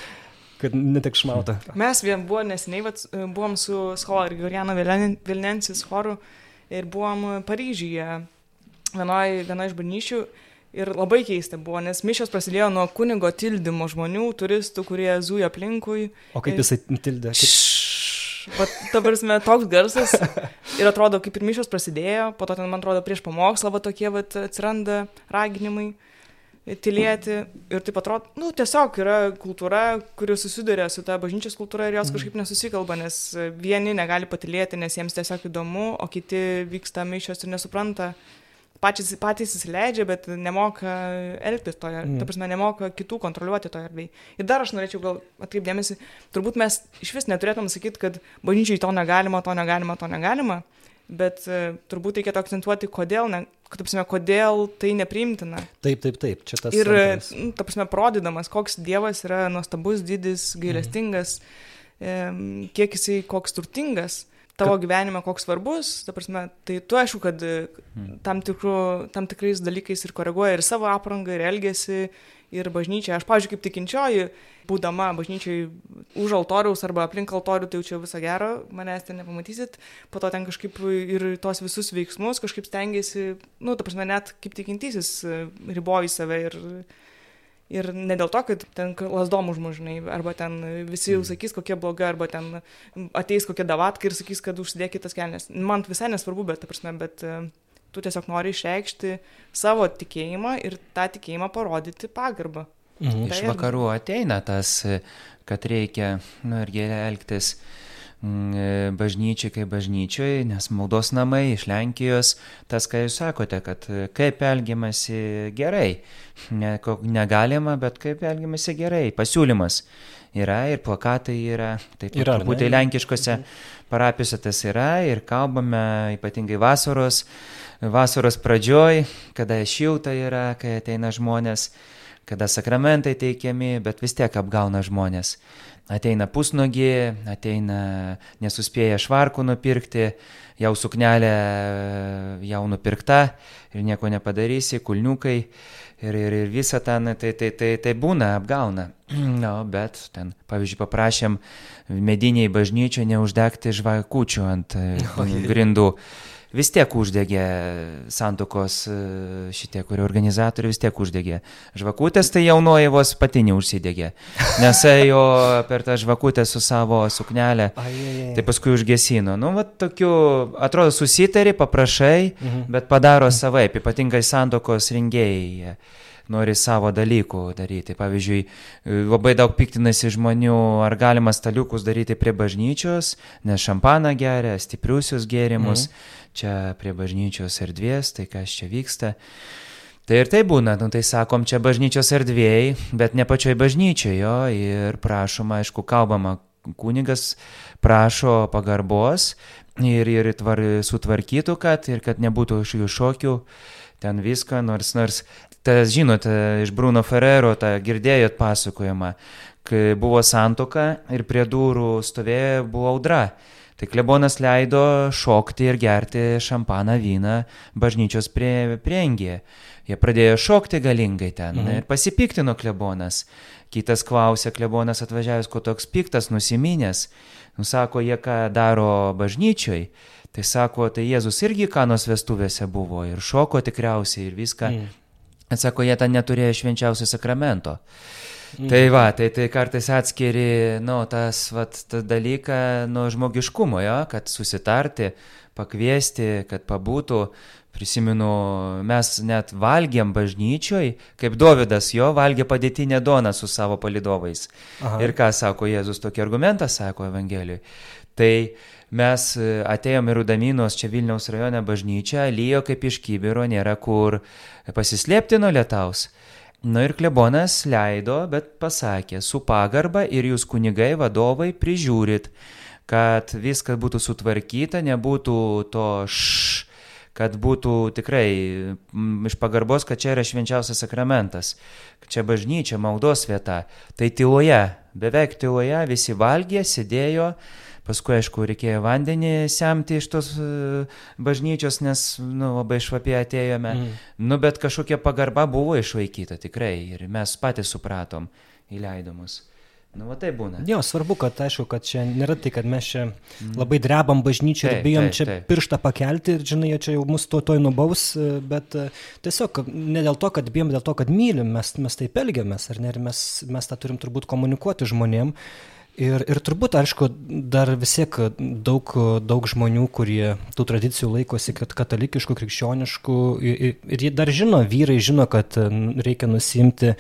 kad netik šmauta. Mes vien buvo neseniai, vat, buvom su Schola ir Goriano Vilnensis choru ir buvom Paryžiuje, vienoje vieno iš bažnyčių. Ir labai keista buvo, nes mišios prasidėjo nuo kunigo tildymo žmonių, turistų, kurie zuja aplinkui. O kaip jisai tildė? Kaip... Bet, ta prasme, toks garsas. Ir atrodo, kaip ir mišios prasidėjo, po to ten, man atrodo, prieš pamokslą va tokie va atsiranda raginimai tylėti. Ir taip atrodo, nu, tiesiog yra kultūra, kuri susiduria su ta bažnyčios kultūra ir jos mhm. kažkaip nesusikalba, nes vieni negali patilėti, nes jiems tiesiog įdomu, o kiti vyksta mišios ir nesupranta. Patys, patys įsileidžia, bet nemoka elgtis toje, mm. ta mhm. prasme, nemoka kitų kontroliuoti toje erdvėje. Ir dar aš norėčiau gal atkreipdėmėsi, turbūt mes iš vis neturėtum sakyti, kad bažnyčiai to negalima, to negalima, to negalima, bet uh, turbūt reikėtų akcentuoti, kodėl, ne, kad, prasme, kodėl tai nepriimtina. Taip, taip, taip, čia tas. Ir, nu, ta prasme, parodydamas, koks Dievas yra nuostabus, didis, gailestingas, mhm. kiek jisai koks turtingas, tavo kad... gyvenime koks svarbus, ta prasme, tai tu aišku, kad mhm. tam, tikru, tam tikrais dalykais ir koreguoja ir savo aprangą, ir elgesį, ir bažnyčia. Aš, pavyzdžiui, kaip tikinčioji, būdama bažnyčiai už altoriaus arba aplink altorių, tai jau čia visą gerą, manęs ten nepamatysit, po to ten kažkaip ir tos visus veiksmus kažkaip stengiasi, nu, ta prasme, net kaip tikintysis riboji save ir, ir ne dėl to, kad ten lasdom užmužnai, arba ten visi jau mm. sakys, kokie blogi, arba ten ateis kokie davatkai ir sakys, kad užsidėkit tas kelnes. Man visai nesvarbu, bet, ta prasme, bet tu tiesiog nori išreikšti savo tikėjimą ir tą tikėjimą parodyti pagarbą. Mhm. Iš vakarų ateina tas, kad reikia, nu ir geriau elgtis mm, bažnyčiai kaip bažnyčiai, nes maldos namai iš Lenkijos, tas, ką jūs sakote, kad kaip elgiamasi gerai, ne, negalima, bet kaip elgiamasi gerai, pasiūlymas yra ir plakatai yra, taip pat būtent lenkiškose mhm. Parapijose tas yra ir kalbame ypatingai vasaros, vasaros pradžioj, kada šilta yra, kai ateina žmonės kada sakramentai teikiami, bet vis tiek apgauna žmonės. Ateina pusnogį, ateina nesuspėję švarkų nupirkti, jau suknelė jau nupirkta ir nieko nepadarysi, kulniukai ir, ir, ir visa ten, tai, tai, tai, tai būna, apgauna. Na, no, bet ten, pavyzdžiui, paprašėm mediniai bažnyčio neuždegti žvakučių ant grindų. Vis tiek uždegė santokos e, šitie, kurie organizatoriai vis tiek uždegė. Žvakutės tai jaunoji vos pati neužsidegė, nes ėjo per tą žvakutę su savo suknelė, tai paskui užgesino. Nu, va, tokiu, atrodo, susitari, paprašai, mhm. bet padaro savaip, ypatingai santokos rengėjai nori savo dalykų daryti. Pavyzdžiui, labai daug piktinasi žmonių, ar galima staliukus daryti prie bažnyčios, nes šampaną geria, stipriusius gėrimus. Mhm čia prie bažnyčios erdvės, tai kas čia vyksta. Tai ir tai būna, nu tai sakom, čia bažnyčios erdvėjai, bet ne pačioj bažnyčioje ir prašoma, aišku, kalbama, kunigas prašo pagarbos ir, ir tvar, sutvarkytų, kad ir kad nebūtų šių šokių, ten viską, nors, nors, tas žinot, iš Bruno Ferrero, tą girdėjot pasakojimą, kai buvo santoka ir prie durų stovėjo, buvo audra. Tai klebonas leido šokti ir gerti šampaną vyną bažnyčios prie, priengė. Jie pradėjo šokti galingai ten mhm. ir pasipiktino klebonas. Kitas klausė, klebonas atvažiavęs, ko toks piktas, nusiminęs. Nusako, jie ką daro bažnyčioj. Tai sako, tai Jėzus irgi kanos vestuvėse buvo ir šoko tikriausiai ir viską. Mm. Atsako, jie ten neturėjo švenčiausio sakramento. Mm. Tai va, tai, tai kartais atskiri, nu, tas, vat, tas dalyką nuo žmogiškumo, jo, kad susitarti, pakviesti, kad pabūtų. Prisimenu, mes net valgėm bažnyčioj, kaip Dovydas jo valgė padėtinę doną su savo palidovais. Aha. Ir ką sako Jėzus, tokį argumentą sako Evangelijoje. Tai mes atėjom į Rudaminos čia Vilniaus rajone bažnyčią, lyjo kaip iš kybiro, nėra kur pasislėpti nuo lietaus. Na ir klebonas leido, bet pasakė, su pagarba ir jūs kunigai vadovai prižiūrit, kad viskas būtų sutvarkyta, nebūtų to š, kad būtų tikrai m, iš pagarbos, kad čia yra švenčiausias sakramentas, kad čia bažnyčia, maldos vieta. Tai tyloje, beveik tyloje visi valgė, sėdėjo, Paskui, aišku, reikėjo vandenį semti iš tos e, bažnyčios, nes nu, labai švapiai atėjome. Mm. Nu, bet kažkokia pagarba buvo išlaikyta tikrai ir mes patys supratom įleidomus. Nu, va tai būna. Jo, svarbu, kad aišku, kad čia nėra tai, kad mes čia mm. labai drebam bažnyčią ir bijom taip, čia taip. pirštą pakelti ir, žinai, čia jau mus to toj nubaus, e, bet e, tiesiog ne dėl to, kad bijom, dėl to, kad mylim, mes, mes taip elgiamės, ar ne, ir mes, mes tą turim turbūt komunikuoti žmonėm. Ir, ir turbūt, aišku, dar vis tiek daug, daug žmonių, kurie tų tradicijų laikosi katalikiškų, krikščioniškų ir, ir jie dar žino, vyrai žino, kad reikia nusimti e,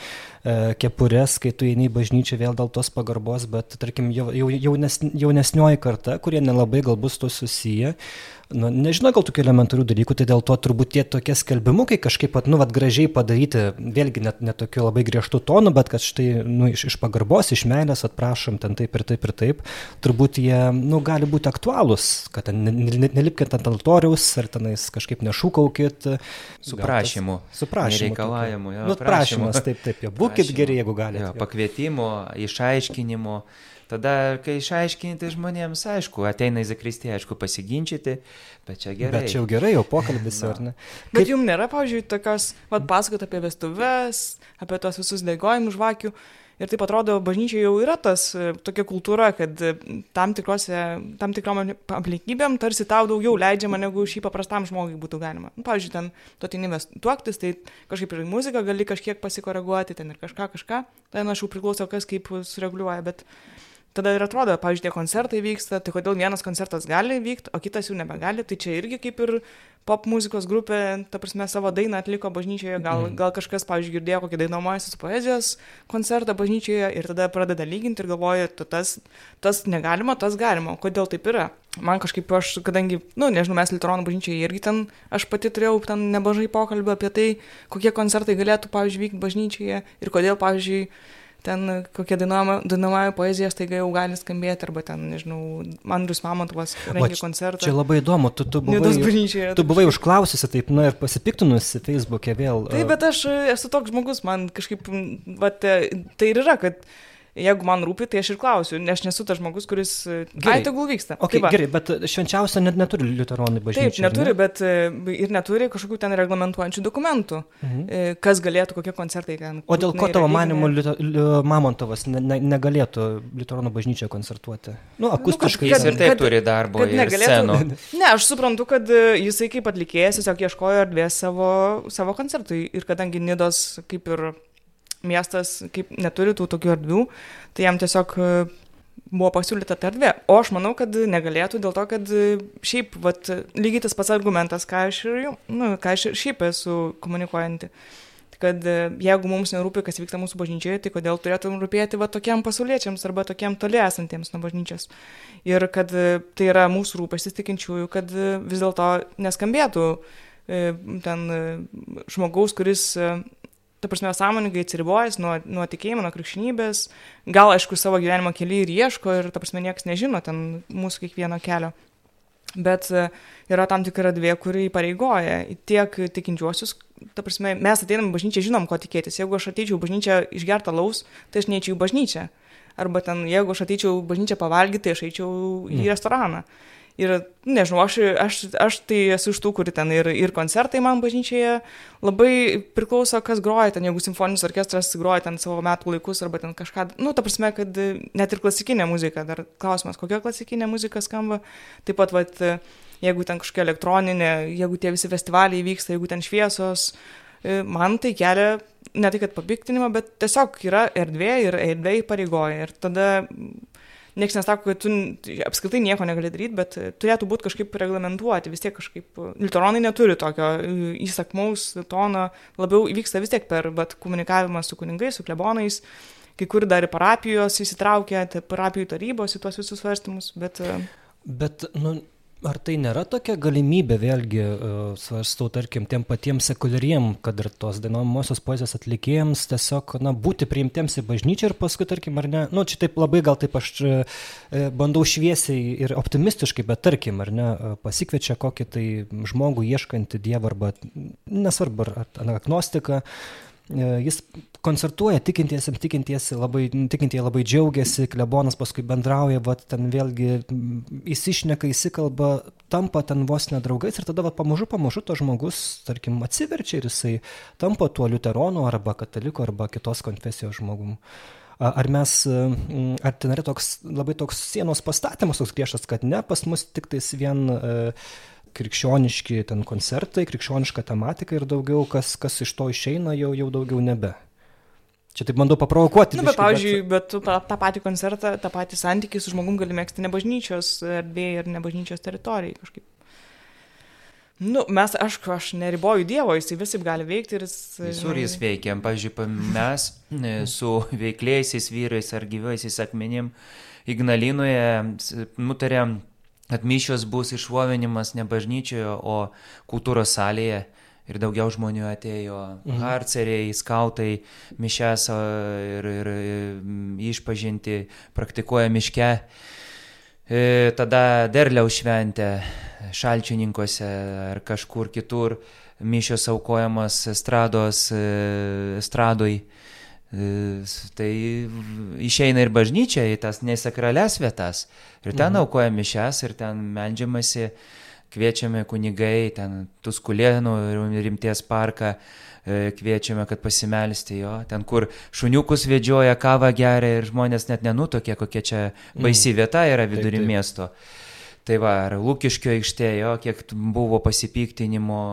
kepures, kai tu eini į bažnyčią vėl dėl tos pagarbos, bet, tarkim, jau, jau, jaunes, jaunesnioji karta, kurie nelabai galbūt to susiję, nu, nežinau gal tokių elementarių dalykų, tai dėl to turbūt tie tokie skelbimukai kažkaip, pat, nu, vat, gražiai padaryti, vėlgi net, net tokiu labai griežtų tonų, bet kad štai, nu, iš, iš pagarbos, iš meilės atprašom ten taip ir taip ir taip, turbūt jie, nu, gali būti aktualūs, kad ten nelipkit ant altoriaus, ar tenais kažkaip nešūkaukit. Su prašymu. Su prašymu. Reikalavimu, jo. Nu, prašymas, taip, taip, jo, būkit geri, jeigu galite. Pakvietimo, išaiškinimo. Tada, kai išaiškinti žmonėms, aišku, ateina į Zakristiją, aišku, pasiginčyti, bet čia gerai. Bet čia jau gerai, jau pokalbis, ar ne? Kaip... Bet jums nėra, pavyzdžiui, tokios, vad, pasakot apie vestuves, apie tos visus dėgojimus žvakių. Ir taip atrodo, bažnyčia jau yra tas tokia kultūra, kad tam, tikrose, tam tikrom aplinkybėm tarsi tau daugiau leidžiama, negu šį paprastam žmogui būtų galima. Nu, pavyzdžiui, ten tu atinimės tuoktis, tai kažkaip ir muziką gali kažkiek pasikoreguoti, ten ir kažką, kažką. Ten aš jau priklauso, kas kaip sureguliuoja, bet tada ir atrodo, pavyzdžiui, tie koncertai vyksta, tai kodėl vienas koncertas gali vykti, o kitas jau nebegali, tai čia irgi kaip ir pop muzikos grupė, ta prasme, savo dainą atliko bažnyčioje, gal, mm. gal kažkas, pavyzdžiui, girdėjo kokį dainuojasi poezijos koncertą bažnyčioje ir tada pradeda lyginti ir galvoja, tas, tas negalima, tas galima, kodėl taip yra. Man kažkaip aš, kadangi, na, nu, nežinau, mes Litrono bažnyčioje irgi ten, aš pati turėjau ten nemažai pokalbį apie tai, kokie koncertai galėtų, pavyzdžiui, vykti bažnyčioje ir kodėl, pavyzdžiui, ten kokia dainuojama poezija staiga jau gali skambėti, arba ten, nežinau, Andrius Mamontovas rengė koncertą. Čia labai įdomu, tu, tu buvai, tu buvai užklausiusi taip, na ir pasipiktinusi Facebook'e vėl. Taip, bet aš esu toks žmogus, man kažkaip, va, tai ir yra, kad jeigu man rūpi, tai aš ir klausiu, nes aš nesu tas žmogus, kuris... E, gerai, tegul vyksta. Okay, tai gerai, bet švenčiausia net neturi liuteronai bažnyčia. Taip, neturi, ne? bet e, ir neturi kažkokių ten reglamentuojančių dokumentų, mhm. E, kas galėtų, kokie koncertai ten. O dėl ko tavo manimo Mamontovas ne, ne, negalėtų liuteronų bažnyčioje koncertuoti? Nu, akustiškai. Nu, kad, jis ir taip kad, turi darbo ir negalėtų. Ne, aš suprantu, kad jisai kaip atlikėjas tiesiog ieškojo erdvės savo, savo koncertui ir kadangi Nidos kaip ir miestas kaip neturi tų tokių erdvių, tai jam tiesiog e, buvo pasiūlyta ta erdvė. O aš manau, kad negalėtų dėl to, kad e, šiaip, vat, lygiai tas pats argumentas, ką aš ir, nu, ką aš ir šiaip esu komunikuojanti. Kad e, jeigu mums nerūpi, kas vyksta mūsų bažnyčioje, tai kodėl turėtum rūpėti va tokiem pasauliečiams arba tokiem toli esantiems nuo bažnyčios. Ir kad tai yra mūsų rūpestis tikinčiųjų, kad vis dėlto neskambėtų ten žmogaus, kuris ta prasme, sąmoningai atsiribojęs nuo, nuo tikėjimo, nuo krikščionybės, gal aišku savo gyvenimo kelią ir ieško ir, ta prasme, niekas nežino ten mūsų kiekvieno kelio. Bet e, yra tam tikra dvie, kuri įpareigoja tiek tikinčiuosius, ta prasme, mes ateinam į bažnyčią, žinom, ko tikėtis. Jeigu aš ateičiau į bažnyčią išgertą laus, tai aš neįčiau į bažnyčią. Arba ten, jeigu aš ateičiau į bažnyčią pavalgyti, tai aš eičiau į mm. Ir, nežinau, aš, aš, aš tai esu iš tų, kuri ten ir, ir koncertai man bažnyčioje labai priklauso, kas groja ten, jeigu simfoninis orkestras groja ten savo metų laikus arba ten kažką, nu, ta prasme, kad net ir klasikinė muzika, dar klausimas, kokia klasikinė muzika skamba, taip pat, vat, jeigu ten kažkokia elektroninė, jeigu tie visi festivaliai vyksta, jeigu ten šviesos, man tai kelia ne tai, kad papiktinimą, bet tiesiog yra erdvė ir erdvė įpareigoja. Ir tada niekas nesako, kad tu apskritai nieko negali daryti, bet turėtų būti kažkaip reglamentuoti, vis tiek kažkaip, liuteronai neturi tokio įsakmaus tono, labiau vyksta vis tiek per komunikavimą su kuningais, su klebonais, kai kur dar parapijos įsitraukia, tai parapijų tarybos į tuos visus svarstymus, bet... Bet, nu, Ar tai nėra tokia galimybė, vėlgi, uh, svarstau, tarkim, tiem patiems sekuliariem, kad ir tos dainuojamosios poezijos atlikėjams tiesiog, na, būti priimtiems į bažnyčią ir paskui, tarkim, ar ne, nu, čia taip labai gal taip aš uh, bandau šviesiai ir optimistiškai, bet tarkim, ar ne, pasikviečia kokį tai žmogų ieškantį dievą arba, nesvarbu, ar, ar agnostiką, E, jis koncertuoja tikintiesiems, tikintiesi labai, tikintieji labai džiaugiasi, klebonas paskui bendrauja, va ten vėlgi įsišneka, įsikalba, tampa ten vos nedraugais ir tada va pamažu, pamažu to žmogus, tarkim, atsiverčia ir jisai tampa tuo liuteronu arba kataliku arba kitos konfesijos žmogum. Ar mes, ar ten yra toks labai toks sienos pastatymas, toks griežtas, kad ne, pas mus tik tais vien uh, krikščioniški ten koncertai, krikščioniška tematika ir daugiau, kas, kas iš to išeina, jau, jau daugiau nebe. Čia taip bandau paprovokuoti. Na, nu, bet, pavyzdžiui, bet tu tą patį koncertą, tą patį santykį su žmogum gali mėgsti ne bažnyčios erdvėje ir ne bažnyčios teritorijai kažkaip. Nu, mes, aš, aš neriboju Dievo, jis visai gali veikti ir jis... Visur jis veikia. Pavyzdžiui, mes e, su veikliaisiais vyrais ar gyvaisiais akmenim Ignalinoje nutarėm kad mišios bus iššovinimas ne bažnyčioje, o kultūros salėje. Ir daugiau žmonių atėjo, mhm. harceriai, skautai, mišes ir, ir, ir išpažinti, praktikuoja miške. E, tada derliaus šventė šalčininkose ar kažkur kitur, mišios aukojamos estrados, estradoj. E, tai išeina ir bažnyčia į tas nesakrales vietas. Ir ten mhm. aukoja mišes, ir ten meldžiamasi, kviečiame kunigai, ten Tuskulėnų rimties parką, e, kviečiame, kad pasimelsti jo, ten kur šuniukus vedžioja, kavą geria ir žmonės net nenutokė, kokia čia baisi mhm. vieta yra vidury taip, taip. miesto. Tai va, ar Lūkiškio aikštėje, kiek buvo pasipiktinimo,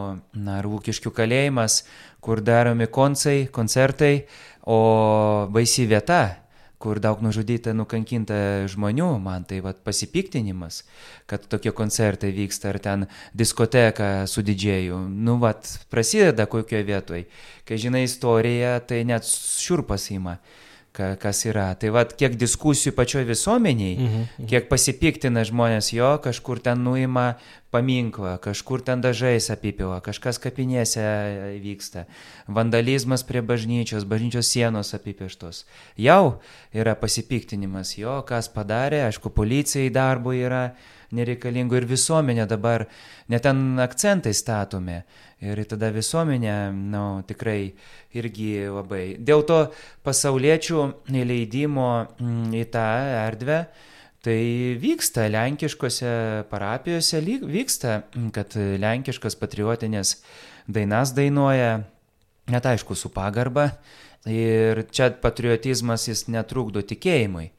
ar Lūkiškių kalėjimas, kur daromi koncai, koncertai, O baisi vieta, kur daug nužudyta, nukankinta žmonių, man tai vat, pasipiktinimas, kad tokie koncertai vyksta, ar ten diskoteka su didžėju. Nu, vat, prasideda kokioje vietoje. Kai žinai istoriją, tai net šiurpas įma ka, kas yra. Tai vad, kiek diskusijų pačioj visuomeniai, mhm, mhm. kiek pasipiktina žmonės jo, kažkur ten nuima paminklą, kažkur ten dažais apipila, kažkas kapinėse vyksta, vandalizmas prie bažnyčios, bažnyčios sienos apipieštos. Jau yra pasipiktinimas jo, kas padarė, aišku, policijai darbo yra nereikalingų ir visuomenė dabar neten akcentai statomi. Ir tada visuomenė, na, nu, tikrai irgi labai. Dėl to pasauliečių įleidimo mm, į tą erdvę, tai vyksta lenkiškose parapijose, vyksta, kad lenkiškas patriotinės dainas dainuoja, net aišku, su pagarba. Ir čia patriotizmas jis netrukdo tikėjimui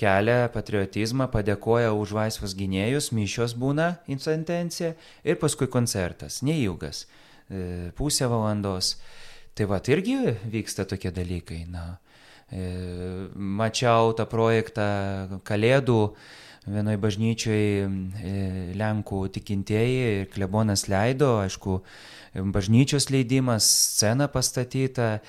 kelia patriotizmą, padėkoja už laisvos gynėjus, mišios būna intencija ir paskui koncertas, neilgas, e, pusę valandos. Tai va, irgi vyksta tokie dalykai. Na, e, mačiau tą projektą Kalėdų vienoje bažnyčioje Lenkų tikintieji ir klebonas leido, aišku, bažnyčios leidimas, scena pastatyta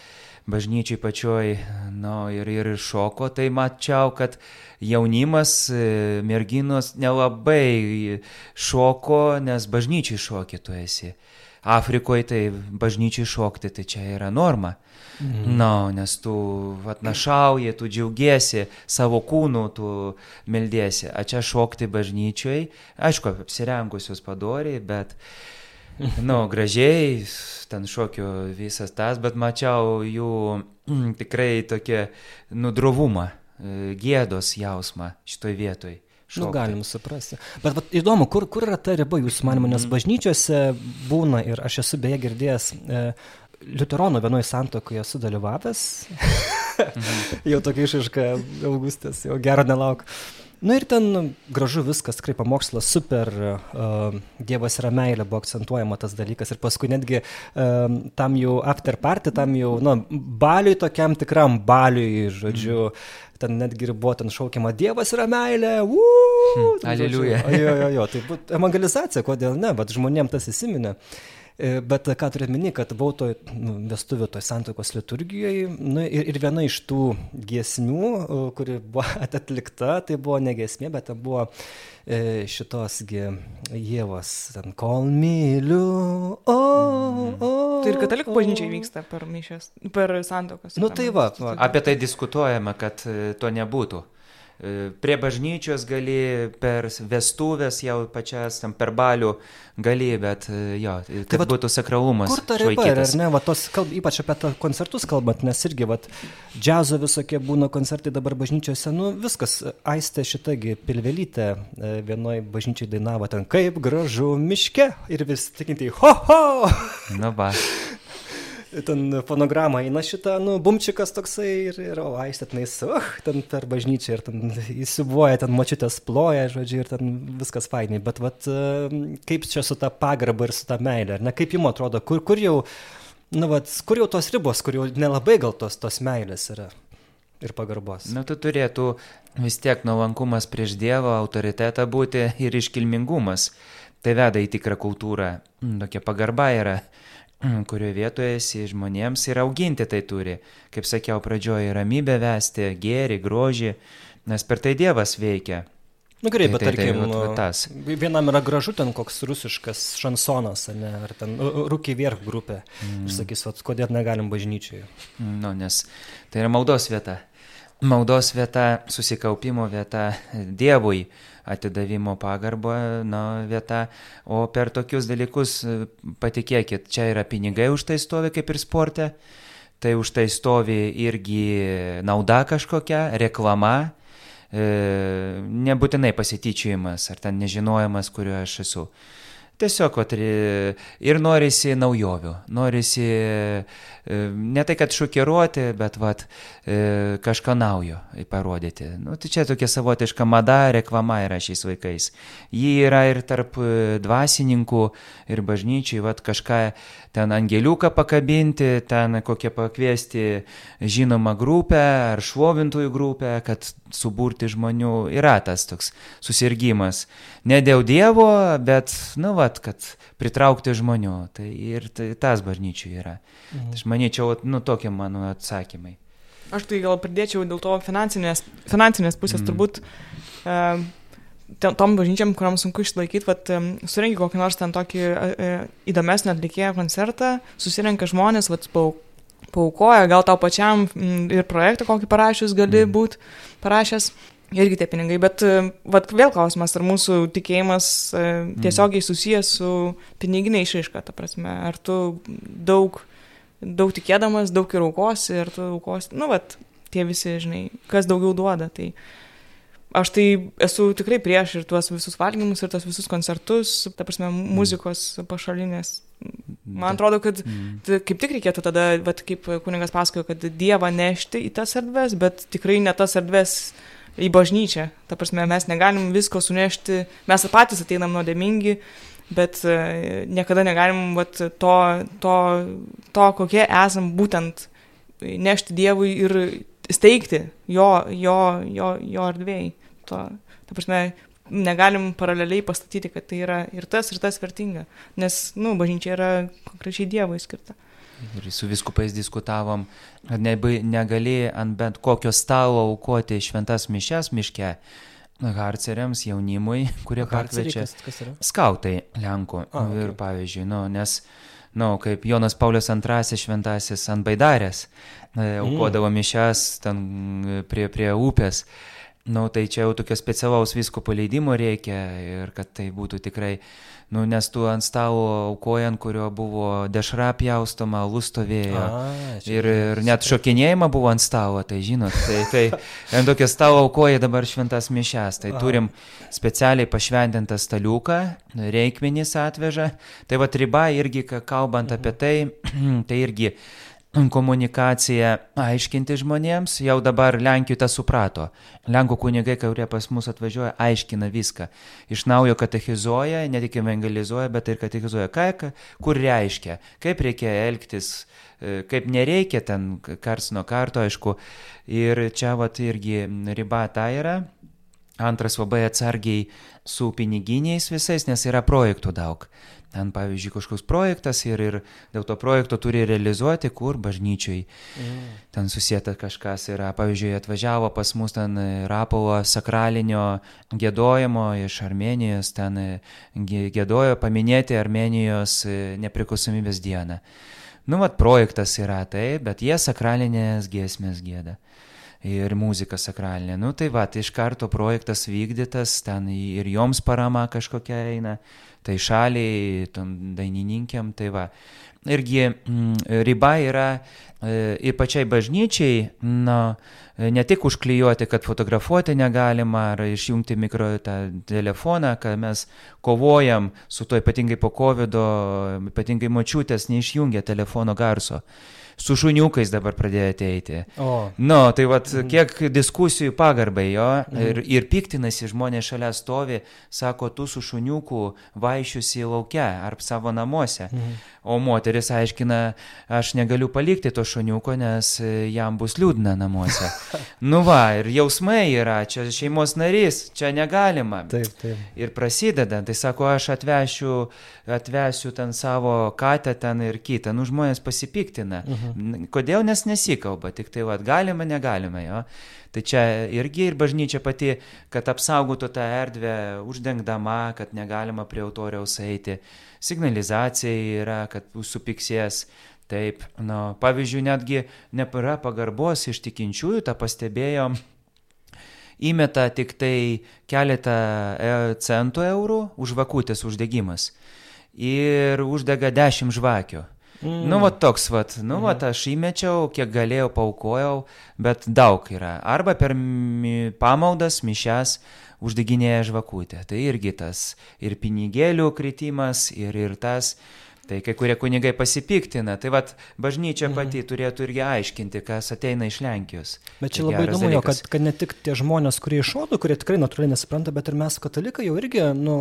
bažnyčiai pačioj, nu, ir, ir šoko, tai mačiau, kad jaunimas, e, merginos nelabai šoko, nes bažnyčiai šokė tu esi. Afrikoje tai bažnyčiai šokti, tai čia yra norma. Mhm. Na, no, nes tu atnašauji, tu džiaugiesi savo kūnu, tu meldėsi. O čia šokti bažnyčiai, aišku, apsirengusius padoriai, bet, na, no, gražiai, ten šokio visas tas, bet mačiau jų mm, tikrai tokia nudrovumą, e, gėdos jausmą šitoj vietoj. Šokti. Nu, galim suprasti. Bet, bet įdomu, kur, kur yra ta riba jūsų manimo, nes mhm. bažnyčiose būna ir aš esu beje girdėjęs, e, Liuteronų vienoje santokoje sudalyvavęs, mhm. jau tokia išaiška Augustas, jau gero nelauk. Na ir ten gražu viskas, tikrai pamokslas super, uh, Dievas yra meilė, buvo akcentuojama tas dalykas ir paskui netgi uh, tam jau after party, tam jau, na, baliui tokiam tikram baliui, žodžiu, mm. ten netgi buvo ten šaukiama Dievas yra meilė, uuu, hmm, aleliuja. Jo, jo, jo, tai būtų evangelizacija, kodėl ne, bet žmonėms tas įsiminė. Uh, bet ką turiu minį, kad buvau toj nu, vestuvių, toj santokos liturgijoje nu, ir, ir viena iš tų giesmių, kuri buvo atlikta, tai buvo ne giesmė, bet tai buvo e, šitosgi Jėvos, ten kol myliu, o, o. Tai ir katalikų bažnyčiai vyksta per mišęs, per santokas. Nu tai va, va. Apie tai diskutuojame, kad e, to nebūtų. E, prie bažnyčios gali, per vestuvės jau pačias, tam per balių gali, bet e, jo, tai kad tai, būtų sakralumas. Kur ta riba yra, ar ne, va, tos, kalb, ypač apie tą koncertus kalbant, nes irgi, va, džiazo visokie būna koncertai dabar bažnyčiose, nu viskas, aistė šitagi pilvelytė e, vienoje bažnyčiai dainavo ten, kaip gražu miške ir vis tikintai, ho ho! Nu, va ten fonogramą eina šitą, nu, bumčikas toksai ir, ir o, aistė tenais, uh, ten per bažnyčią ir ten įsibuoja, ten mačiutės ploja, žodžiu, ir ten viskas fainai, bet vat, kaip čia su ta pagarba ir su ta meilė, ar ne, kaip jums atrodo, kur, kur jau, nu, vat, kur jau tos ribos, kur jau nelabai gal tos, tos meilės yra ir pagarbos. Na, tu turėtų vis tiek nuolankumas prieš Dievą, autoritetą būti ir iškilmingumas. Tai veda į tikrą kultūrą. Tokia pagarba yra kurioje vietoje esi žmonėms ir auginti tai turi. Kaip sakiau pradžioje, ramybę vesti, gėri, grožį, nes per tai Dievas veikia. Na nu, gerai, bet tai, tai tarkim, tai, tai, tas. vienam yra gražu ten koks rusiškas šansonas, ne, ar ten rūkiai vierch grupė. Mm. Ir sakys, vat, kodėl negalim bažnyčioje. Nu, nes tai yra maldos vieta. Maldos vieta, susikaupimo vieta Dievui atidavimo pagarbo na, vieta, o per tokius dalykus patikėkit, čia yra pinigai už tai stovi kaip ir sporte, tai už tai stovi irgi nauda kažkokia, reklama, e, nebūtinai pasityčiojimas ar ten nežinojimas, kuriuo aš esu. Tiesiog vat, ir norisi naujovių, norisi E, ne tai, kad šokiruoti, bet vat, e, kažką naujo parodyti. Nu, tai čia tokia savotiška mada, reklama yra šiais vaikais. Ji yra ir tarp e, dvasininkų, ir bažnyčiai, vat, kažką ten angeliuką pakabinti, ten kokią pakviesti žinomą grupę ar šlovintojų grupę, kad suburti žmonių yra tas toks susirgymas. Ne dėl Dievo, bet, nu, vat, kad pritraukti žmonių. Tai ir tai, tas bažnyčių yra. Mhm. Aš manyčiau, nu tokie mano atsakymai. Aš tai gal pridėčiau dėl to finansinės, finansinės pusės mm. turbūt uh, tom bažnyčiam, kuriam sunku išlaikyti, vat, surenki kokį nors ten tokį uh, įdomesnį atlikėją koncertą, susirenka žmonės, vat, paukoja, gal tau pačiam ir projektą kokį parašius gali mm. būti parašęs. Irgi tie pinigai, bet vat, vėl klausimas, ar mūsų tikėjimas tiesiogiai susijęs su piniginė išaiška, ta prasme, ar tu daug daug tikėdamas, daug ir aukosi ir tu aukosi, nu, vat, tie visi, žinai, kas daugiau duoda. Tai aš tai esu tikrai prieš ir tuos visus valgymus, ir tuos visus koncertus, ta prasme, muzikos pašalinės. Man atrodo, kad mm. kaip tik reikėtų tada, vat, kaip kuningas pasakojo, kad Dievą nešti į tas erdves, bet tikrai ne tas erdves į bažnyčią. Ta prasme, mes negalim visko sunešti, mes patys ateinam nuodėmingi, bet e, niekada negalim vat, to, to, to, kokie esam būtent nešti Dievui ir steigti jo, jo, jo, jo erdvėjai. To, ta prasme, negalim paraleliai pastatyti, kad tai yra ir tas, ir tas vertinga, nes, na, nu, bažnyčia yra konkrečiai Dievui skirta. Ir su viskupais diskutavom, kad negali ant bent kokio stalo aukoti šventas mišes miške, harceriams, jaunimui, kurie pakviečia. Skautai Lenkų. A, Ir okei. pavyzdžiui, nu, nes, nu, kaip Jonas Paulius II šventasis ant baidarės, e, aukodavo mišes ten prie, prie upės. Nu, tai čia jau tokio specialaus visko paleidimo reikia ir kad tai būtų tikrai, nu, nes tu ant stalo aukojant, kurio buvo dešra pjaustoma, lustovėjo. Ir, ir net šokinėjimą buvo ant stalo, tai žinot, tai, tai ant tokio stalo aukoja dabar šventas mišes. Tai Aha. turim specialiai pašventintą staliuką, reikmenys atveža. Tai va riba irgi, ka- kalbant apie tai, tai irgi komunikacija aiškinti žmonėms, jau dabar Lenkijoje tą suprato. Lenkų kunigai, kurie pas mus atvažiuoja, aiškina viską. Iš naujo katechizuoja, ne tik evangelizuoja, bet ir katechizuoja, ką- kur reiškia, kaip reikia elgtis, e, kaip nereikia ten kars nuo karto, aišku. Ir čia vat irgi riba ta yra. Antras labai atsargiai su piniginiais visais, nes yra projektų daug. Ten, pavyzdžiui, kažkoks projektas ir, ir dėl to projekto turi realizuoti, kur bažnyčiai. Ten susijęta kažkas yra. Pavyzdžiui, atvažiavo pas mus ten Rapolo sakralinio gėdojimo iš Armenijos, ten gė- gėdojo paminėti Armenijos e, nepriklausomybės dieną. Nu, mat, projektas yra tai, bet jie sakralinės giesmės gėda. Ir muzika sakralinė. Nu tai va, tai iš karto projektas vykdytas, ten ir joms parama kažkokia eina, tai šaliai, tom dainininkėm, tai va. Irgi mm, riba yra e, ir pačiai bažnyčiai, na, e, ne tik užklijuoti, kad fotografuoti negalima, ar išjungti mikro telefoną, kad mes kovojam su to ypatingai po COVID, ypatingai močiutės neišjungia telefono garso. Su šuniukais dabar pradėjo ateiti. O, Nu, tai vad, kiek diskusijų pagarbai jo ir, ir piktinasi žmonės šalia stovi, sako, tu su šuniuku vaišiusi laukia ar savo namuose. O moteris aiškina, aš negaliu palikti to šuniuko, nes e, jam bus liūdna namuose. nu va, ir jausmai yra, čia šeimos narys, čia negalima. taip, taip. Ir prasideda, tai sako, aš atvešiu, atvesiu ten savo katę ten ir kitą. Nu, žmonės pasipiktina. Mhm. Kodėl, nes nesikalba, tik tai, vad, galima, negalima, jo. Tai čia irgi ir bažnyčia pati, kad apsaugotų tą erdvę, uždengdama, kad negalima prie autoriaus eiti. Signalizacija yra, kad supiksės. Taip, nu, pavyzdžiui, netgi nepara pagarbos iš tikinčiųjų, tą pastebėjom įmeta tik tai keletą e, centų eurų už vakutės uždegimas ir uždega dešimt žvakių. Mm. Nu, va toks, va, nu, va, aš įmečiau, kiek galėjau, paukojau, bet daug yra. Arba per mi, pamaldas, mišes uždeginėja žvakutė. Tai irgi tas ir pinigėlių kritimas, ir, ir tas. Tai kai kurie kunigai pasipiktina, tai vad bažnyčia pati turėtų irgi aiškinti, kas ateina iš Lenkijos. Bet čia Tai labai įdomu, jo, kad, kad ne tik tie žmonės, kurie iš šono, kurie tikrai natūraliai nesupranta, bet ir mes katalikai jau irgi, nu,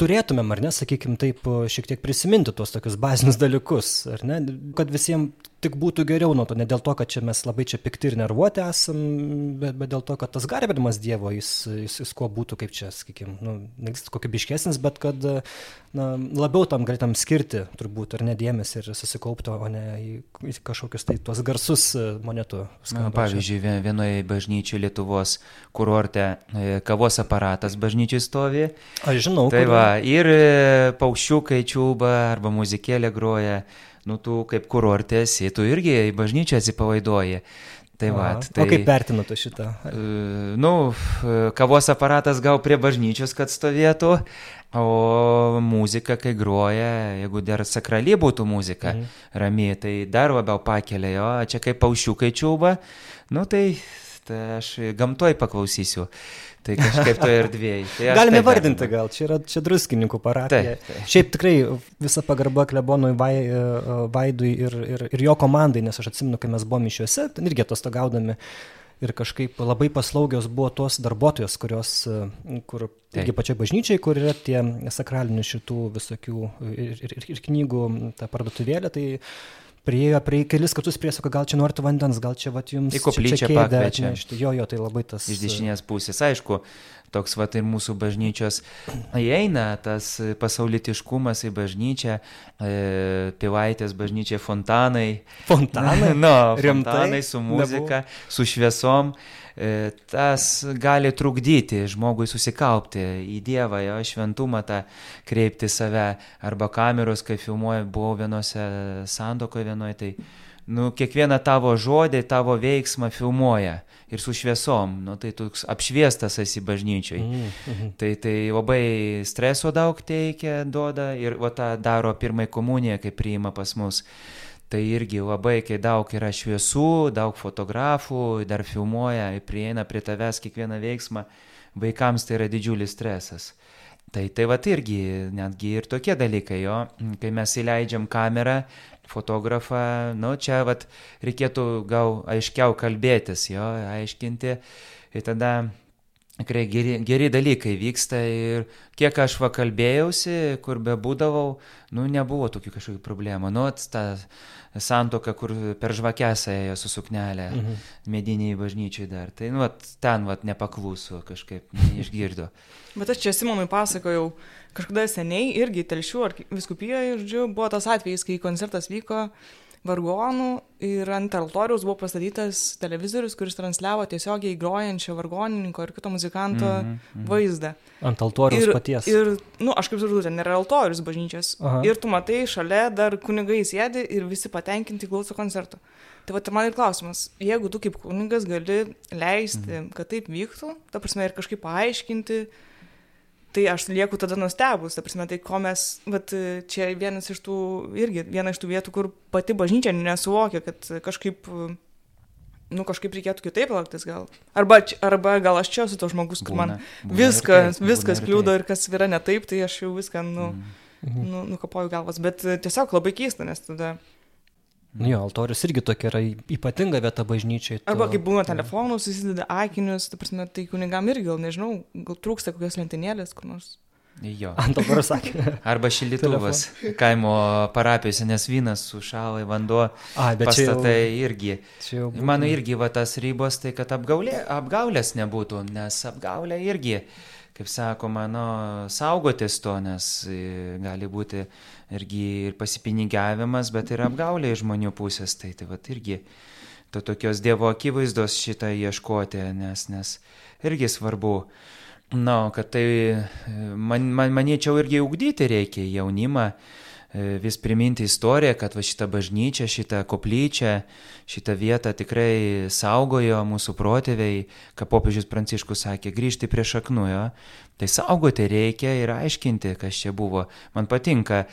turėtumėm, ar ne, sakykime, taip šiek tiek prisiminti tuos tokius bazinius dalykus, ar ne, kad visiems tik būtų geriau nuo to, ne dėl to, kad čia mes labai čia pikti ir nervuoti esam, bet, bet dėl to, kad tas garbinimas Dievo, jis, jis, jis kuo būtų, kaip čia, sakykime, nu, kokybiškesnis, bet kad na, labiau tam galėtum skirti, turbūt, ar nedėmesį ir susikaupti, o ne į, į kažkokius tai tuos garsus e, monetų. Na, pavyzdžiui, vie- vienoje bažnyčioje Lietuvos kurorte e, kavos aparatas bažnyčiai stovi. Aš žinau, Tai va, ir e, paukščiukai čiūba arba muzikėlė groja. Nu, tu kaip kurortė esi, tu irgi į bažnyčią atsipalaiduoji. Tai va, tai... O kaip vertinate šitą? E, Nu, kavos aparatas gal prie bažnyčios, kad stovėtų, o muzika, kai groja, jeigu dar sakrali būtų muzika, mhm. rami, tai dar labiau pakelia o čia kaip paušiukai čiūba, nu tai, tai aš gamtoj paklausysiu, tai kažkaip to erdvėjai. Tai Galime taip vardinti vertinu. gal, čia yra čia druskininkų parapija. Taip, taip. Šiaip tikrai visa pagarba klebonui Vai, e, Vaidui ir, ir, ir jo komandai, nes aš atsimenu, kai mes buvome mišiuose, ten irgi atostogaudami. Ir kažkaip labai paslaugios buvo tos darbuotojos, kurios, e, kur irgi pačiai bažnyčiai, kur yra tie sakralinių šitų visokių ir, ir, ir knygų ta parduotuvėlė, tai priejo prie kelis kartus prie sako, gal čia norite vandens, gal čia vat jums Į koplyčią pakviečia. Jo, jo, tai labai tas. Iš dešinės pusės, aišku, toks va ir mūsų bažnyčios įeina tas pasaulitiškumas į bažnyčią, e, pivaitės bažnyčia fontanai. Fontanai? no, fontanai su muzika, Nebuvo. su šviesom. E, tas gali trukdyti žmogui susikaupti į Dievą, jo šventumą tą kreipti save. Arba kameros, kai filmuoju, buvau vienose sandokoje vienoje, tai nu, kiekvieną tavo žodį, tavo veiksmą filmuoja ir su šviesom, nu, tai toks apšviestas esi bažnyčiai. Mm -hmm. tai, tai labai streso daug teikia, duoda ir va tą daro pirmąją komuniją, kai priima pas mus. Tai irgi labai, kai daug yra šviesų, daug fotografų, dar filmuoja, prieina prie tavęs kiekvieną veiksmą, vaikams tai yra didžiulis stresas. Tai tai va irgi, netgi ir tokie dalykai, jo, kai mes įleidžiam kamerą, fotografą, nu čia vat reikėtų gal aiškiau kalbėtis, jo, aiškinti. Ir tada tikrai geri, geri dalykai vyksta ir kiek aš va kalbėjausi, kur be būdavau, nu nebuvo tokių kažkokių problemų. Nu, ta santoka, kur per žvakesą ėjo su suknelė, mhm. mediniai bažnyčiai dar. Tai nu, vat, ten vat nepakluso kažkaip, neišgirdo. Bet aš čia Simonui pasakojau, kažkada seniai irgi telšių ar viskupijoje, žodžiu, buvo tas atvejis, kai koncertas vyko vargonų ir ant altoriaus buvo pastatytas televizorius, kuris transliavo tiesiogiai grojančio vargonininko ir kito muzikanto mm -hmm. vaizdą. Ant altoriaus ir, paties. Ir, nu, aš kaip suprantu, ten nėra altorius bažnyčios. Aha. Ir tu matai, šalia dar kunigai sėdi ir visi patenkinti klauso koncerto. Tai va, man ir klausimas, jeigu tu kaip kunigas gali leisti, mm. kad taip vyktų, ta prasme, ir kažkaip paaiškinti, tai aš lieku tada nustebus, ta prasme, tai ko mes, bet čia vienas iš tų, irgi viena iš tų vietų, kur pati bažnyčia nesuvokia, kad kažkaip, nu, kažkaip reikėtų kitaip elgtis gal. Arba, arba gal aš čia esu to žmogus, kur man būna viskas, taip, viskas kliūdo ir kas yra ne taip, tai aš jau viską, nu, mm. nu, nukapoju galvas, bet tiesiog labai keista, nes tada... Nu jo, altorius irgi tokia yra ypatinga vieta bažnyčiai. To... Arba kai būna telefonų, susideda akinius, ta prasme, tai kunigam irgi gal nežinau, gal trūksta kokios lentynėlės kur nors. Jo. Ant altorius sakė. Arba šildytuvas kaimo parapijose, nes vynas sušalai, vanduo. A, bet pastatai čia jau, irgi. Čia jau būtų. Mano irgi va tas ribos, tai kad apgaulė, apgaulės nebūtų, nes apgaulė irgi kaip sakoma, nu, saugotis to, nes e, gali būti irgi ir pasipinigiavimas, bet ir apgaulė iš žmonių pusės. Tai tai va irgi to tokios Dievo akivaizdos šitą ieškoti, nes, nes irgi svarbu. Na, kad tai, man, man, manyčiau, irgi ugdyti reikia jaunimą, E, vis priminti istoriją, kad va šitą bažnyčią, šitą koplyčią, šitą vietą tikrai saugojo mūsų protėviai, ką popiežius Pranciškus sakė, grįžti prie šaknujo. Tai saugoti reikia ir aiškinti, kas čia buvo. Man patinka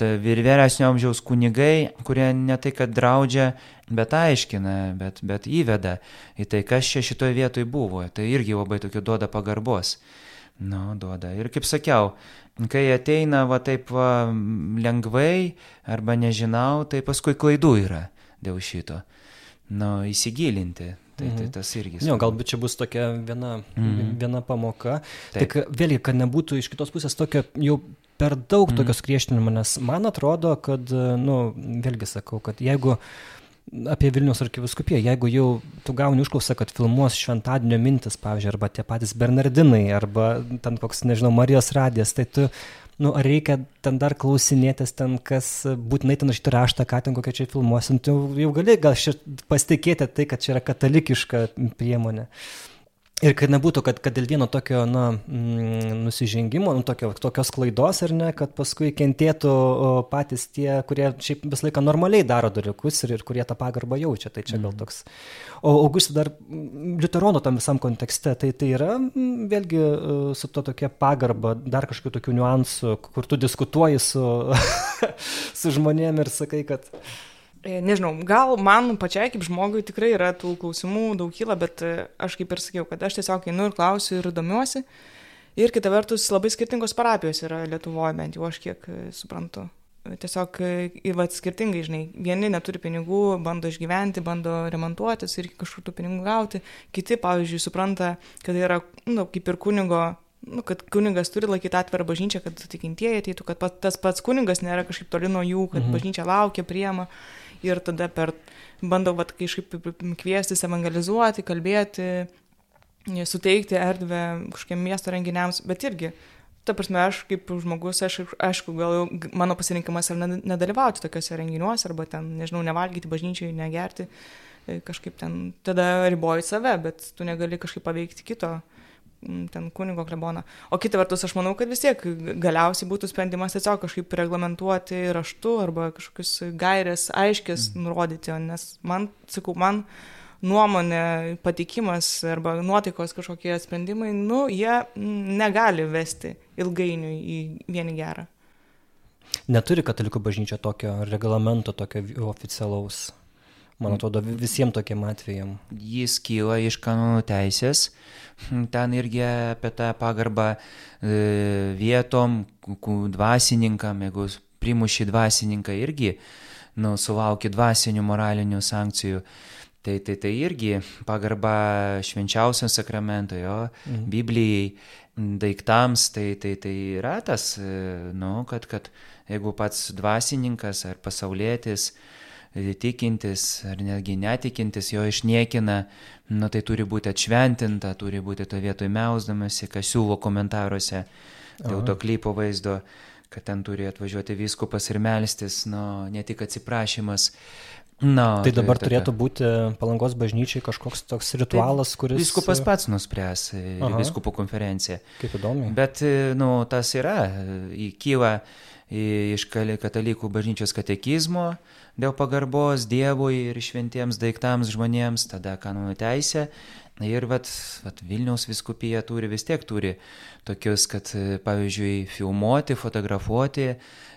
ir vyresnio amžiaus kunigai, kurie ne tai, kad draudžia, bet aiškina, bet, bet įveda į tai, kas čia šitoje vietoje buvo. Tai irgi labai tokio duoda pagarbos. Nu, duoda. Ir kaip sakiau, kai ateina va taip va, lengvai arba nežinau, tai paskui klaidų yra dėl šito. Nu, įsigilinti. Tai, tai mhm. tas irgi. Jo, galbūt čia bus tokia viena, mm. viena pamoka. Taip. Tik vėlgi, kad nebūtų iš kitos pusės tokio jau per daug mm. tokios griežtinimo, nes man atrodo, kad, nu, vėlgi sakau, kad jeigu uh, apie Vilnius arkiviskupiją, jeigu jau tu gauni užklausą, kad filmuos šventadienio mintis, pavyzdžiui, arba tie patys Bernardinai, arba ten koks, nežinau, Marijos radijas, tai tu, nu, ar reikia ten dar klausinėtis ten, kas būtinai ten rašyti raštą, ką ten kokią čia filmuosim, tu jau gali gal pasitikėti tai, kad čia yra katalikiška priemonė. Uh, Ir kad nebūtų, kad, kad dėl vieno tokio na, mm, nusižengimo, nu, tokio, tokios klaidos ar ne, kad paskui kentėtų patys tie, kurie šiaip visą laiką normaliai daro dalykus ir, ir kurie tą pagarbą jaučia. Tai čia mm. gal mhm. toks. O Augustai dar Liuterono tam visam kontekste, tai tai yra vėlgi e, su to tokia pagarba, dar kažkokių tokių niuansų, kur tu diskutuoji su, su žmonėm ir sakai, kad... E, nežinau, gal man pačiai kaip žmogui tikrai yra tų klausimų daug kyla, bet e, aš kaip ir sakiau, kad aš tiesiog einu ir klausiu ir domiuosi. Ir kita vertus, labai skirtingos parapijos yra Lietuvoje, bent jau aš kiek e, suprantu. Tiesiog, va, skirtingai, žinai, vieni neturi pinigų, bando išgyventi, bando remontuotis ir kažkur tų pinigų gauti. Kiti, pavyzdžiui, supranta, kad yra, na, nu, kaip ir kunigo nu, kad kunigas turi laikyti atvirą bažnyčią, kad tikintieji ateitų, kad pat, tas pats kunigas nėra kažkaip toli nuo jų, kad mhm. bažnyčia laukia, priema ir tada per, bandau vat, kažkaip kviestis, evangelizuoti, kalbėti, suteikti erdvę kažkokiem miesto renginiams, bet irgi, ta prasme, aš kaip žmogus, aš, aišku, gal mano pasirinkimas yra nedalyvauti tokiuose renginiuose, arba ten, nežinau, nevalgyti bažnyčiai, negerti, e, kažkaip ten, tada riboji save, bet tu negali kažkaip paveikti kito ten kunigo kleboną. O kita vertus, aš manau, kad vis tiek galiausiai būtų sprendimas tiesiog kažkaip reglamentuoti raštu arba kažkokius gairės aiškės mm. nurodyti, nes man, sakau, man nuomonė, patikimas arba nuotaikos kažkokie sprendimai, nu, jie negali vesti ilgainiui į vienį gerą. Neturi katalikų bažnyčia tokio reglamento, tokio oficialaus. Man atrodo, visiems tokiem atvejam. Jis kyla iš kanonų teisės. Ten irgi apie tą pagarbą e, vietom, dvasininkam, jeigu primuši dvasininką irgi, nu, sulauki dvasinių moralinių sankcijų. Tai, tai, tai irgi pagarba švenčiausiam sakramentui, jo, mhm. Biblijai, daiktams, tai, tai, tai yra tas, e, nu, kad, kad jeigu pats dvasininkas ar pasaulėtis, e, tikintis ar netgi netikintis jo išniekina, nu, tai turi būti atšventinta, turi būti to vietoj meusdamasi, kas siūlo komentaruose dėl to klypo vaizdo, kad ten turi atvažiuoti viskupas ir melstis, nu, ne tik atsiprašymas. Na, tai, tai dabar tai, turėtų būti palangos bažnyčiai kažkoks toks ritualas, tai kuris... Viskupas pats nuspręs, viskupų konferencija. Kaip įdomu. Bet, nu, tas yra, kyla iš katalikų bažnyčios katekizmo dėl pagarbos Dievui ir šventiems daiktams žmonėms, tada kanonų teisė. Ir vat, vat Vilniaus viskupija turi vis tiek turi tokius, kad pavyzdžiui, filmuoti, fotografuoti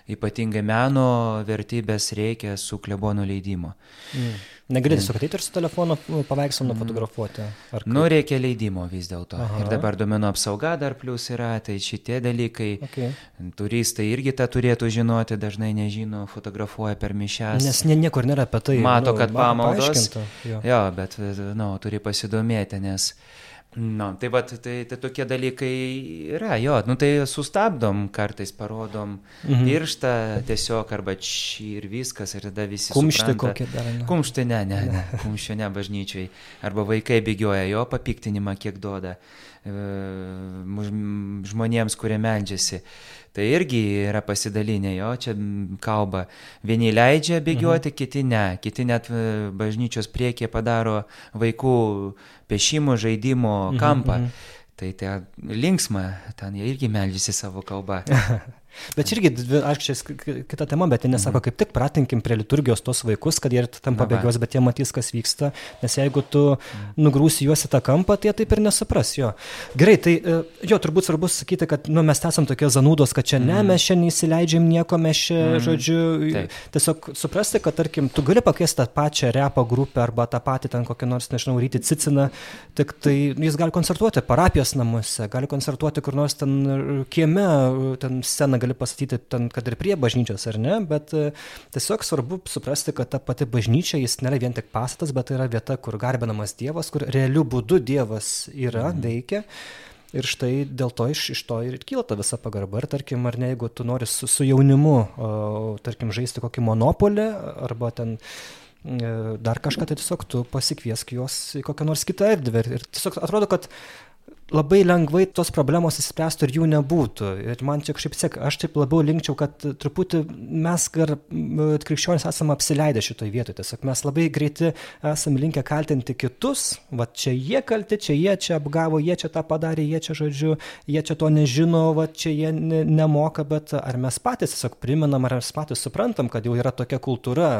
ypatingai meno vertybės reikia su klebono leidimo. Mm. Negali tiesiog ateiti ir su telefonu paveikslą nufotografuoti? Nu, reikia leidimo vis dėlto. Ir dabar domenų apsauga dar plus yra, tai šitie dalykai. Okay. Turistai irgi tą turėtų žinoti, dažnai nežino, fotografuoja per mišęs. Nes nie, niekur nėra apie tai. Mato, nu, kad pamaldos. Jo. jo, bet, nu, turi pasidomėti, nes Na, tai va, tai, tai tokie dalykai yra, jo, nu tai sustabdom, kartais parodom mhm. pirštą tiesiog arba či ir viskas, ir tada visi. Kumštį kokią dar. Ne. Kumštį ne, ne, ne, kumščio ne bažnyčiai. Arba vaikai bėgioja, jo papiktinimą kiek duoda žmonėms, kurie meldžiasi. Tai irgi yra pasidalinę, jo, čia kalba. Vieni leidžia bėgioti, mhm. kiti ne. Kiti net e, bažnyčios priekyje padaro vaikų pešimo žaidimo mhm, kampą. Mhm, mhm. Tai tai linksma, ten jie irgi melžiasi savo kalbą. Bet irgi, aišku, čia kita tema, bet jie nesako, mhm. kaip tik pratinkim prie liturgijos tos vaikus, kad jie tam pabėgios, bet jie matys, kas vyksta, nes jeigu tu mhm. nugrūsi juos į tą kampą, tai jie taip ir nesupras jo. Gerai, tai e, jo, turbūt svarbu sakyti, kad nu, mes esam tokie zanūdos, kad čia ne, mhm. mes čia neįsileidžiam nieko, mes čia, žodžiu, taip. tiesiog suprasti, kad, tarkim, tu gali pakviesti tą pačią repo grupę arba tą patį ten kokią nors, nežinau, ryti ciciną, tik tai jis gali koncertuoti parapijos namuose, gali koncertuoti kur nors ten kieme, ten sceną gali pasakyti, ten, kad ir prie bažnyčios ar ne, bet e, tiesiog svarbu suprasti, kad ta pati bažnyčia jis nėra vien tik pastatas, bet tai yra vieta, kur garbinamas Dievas, kur realiu būdu Dievas yra, mhm. veikia. Ir štai dėl to iš, iš to ir kyla ta visa pagarba. Ir tarkim, ar ne, jeigu tu nori su, su jaunimu, o, tarkim, žaisti kokį monopolį arba ten e, dar kažką, tai tiesiog tu pasikviesk juos į kokią nors kitą erdvę. Ir tiesiog atrodo, kad labai lengvai tos problemos įspręstų ir jų nebūtų. Ir man čia kažkaip sek, aš taip labiau linkčiau, kad truputį mes, gar, krikščionys, esame apsileidę šitoje vietoje. Tiesiog mes labai greitai esame linkę kaltinti kitus, va čia jie kalti, čia jie čia apgavo, jie čia tą padarė, jie čia žodžiu, jie čia to nežino, va čia jie ne, nemoka, bet ar mes patys tiesiog priminam, ar mes patys suprantam, kad jau yra tokia kultūra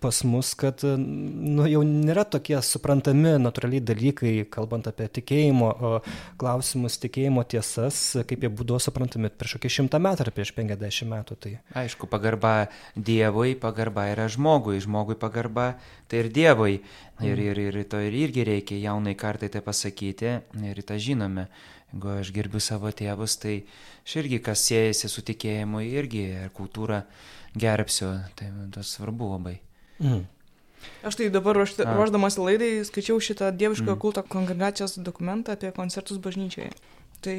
pas mus, kad nu, jau nėra tokie suprantami natūraliai dalykai, kalbant apie tikėjimo klausimus, tikėjimo tiesas, kaip jie būdavo suprantami prieš kokį šimtą metų ar prieš penkiasdešimt metų. Tai. Aišku, pagarba Dievui, pagarba yra žmogui, žmogui pagarba tai ir Dievui. Ir, ir, ir to ir irgi reikia jaunai kartai tai pasakyti ir tą žinome. Jeigu aš gerbiu savo tėvus, tai aš irgi, kas siejasi su tikėjimu, irgi kultūrą gerbsiu. Tai tas svarbu labai. Mm. Aš tai dabar ruošti, ruoždamas laidai skaičiau šitą dieviškojo mm. kulto kongregacijos dokumentą apie koncertus bažnyčioje. Tai,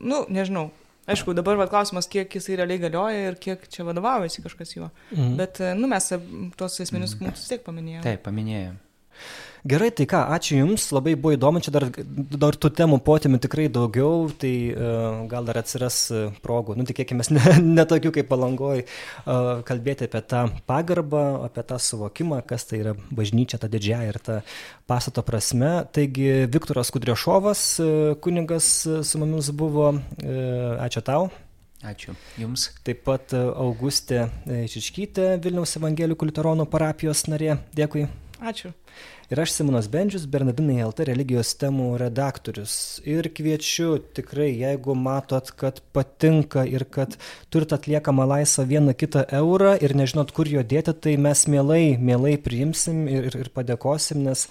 nu, nežinau. Aišku, dabar vat, klausimas, kiek jisai realiai galioja ir kiek čia vadovaujasi kažkas juo. Mm. Bet, nu, mes tuos esminius mm. punktus tiek paminėjome. Taip, paminėjome. Gerai, tai ką, ačiū Jums, labai buvo įdomu, čia dar, dar tų temų potėmių tikrai daugiau, tai uh, gal dar atsiras progų, nu tikėkime, ne, ne tokių kaip palangoj, uh, kalbėti apie tą pagarbą, apie tą suvokimą, kas tai yra bažnyčia, ta didžiaja ir ta pastato prasme. Taigi Viktoras Kudriešovas, uh, kunigas su mumis buvo, uh, ačiū tau. Ačiū Jums. Taip pat Augustė Čičkytė, Vilniaus Evangelikų Liuteronų parapijos narė. Dėkui. Ačiū ir aš Simonas Bendžius, Bernardinai LT religijos temų redaktorius. Ir kviečiu tikrai, jeigu matot, kad patinka ir kad turit atliekamą laisvą vieną kitą eurą ir nežinot, kur jo dėti, tai mes mielai, mielai priimsim ir, ir, ir padėkosim, nes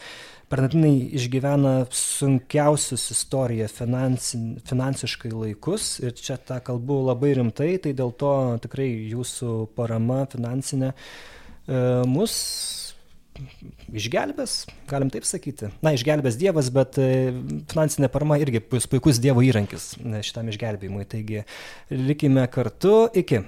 Bernardinai išgyvena sunkiausius istoriją finansin, finansiškai laikus ir čia tą kalbu labai rimtai, tai dėl to tikrai jūsų parama finansinė e, mus išgelbės, galim taip sakyti. Na, išgelbės Dievas, bet e, finansinė parama irgi puikus Dievo įrankis e, šitam išgelbėjimui. Taigi, likime kartu, iki.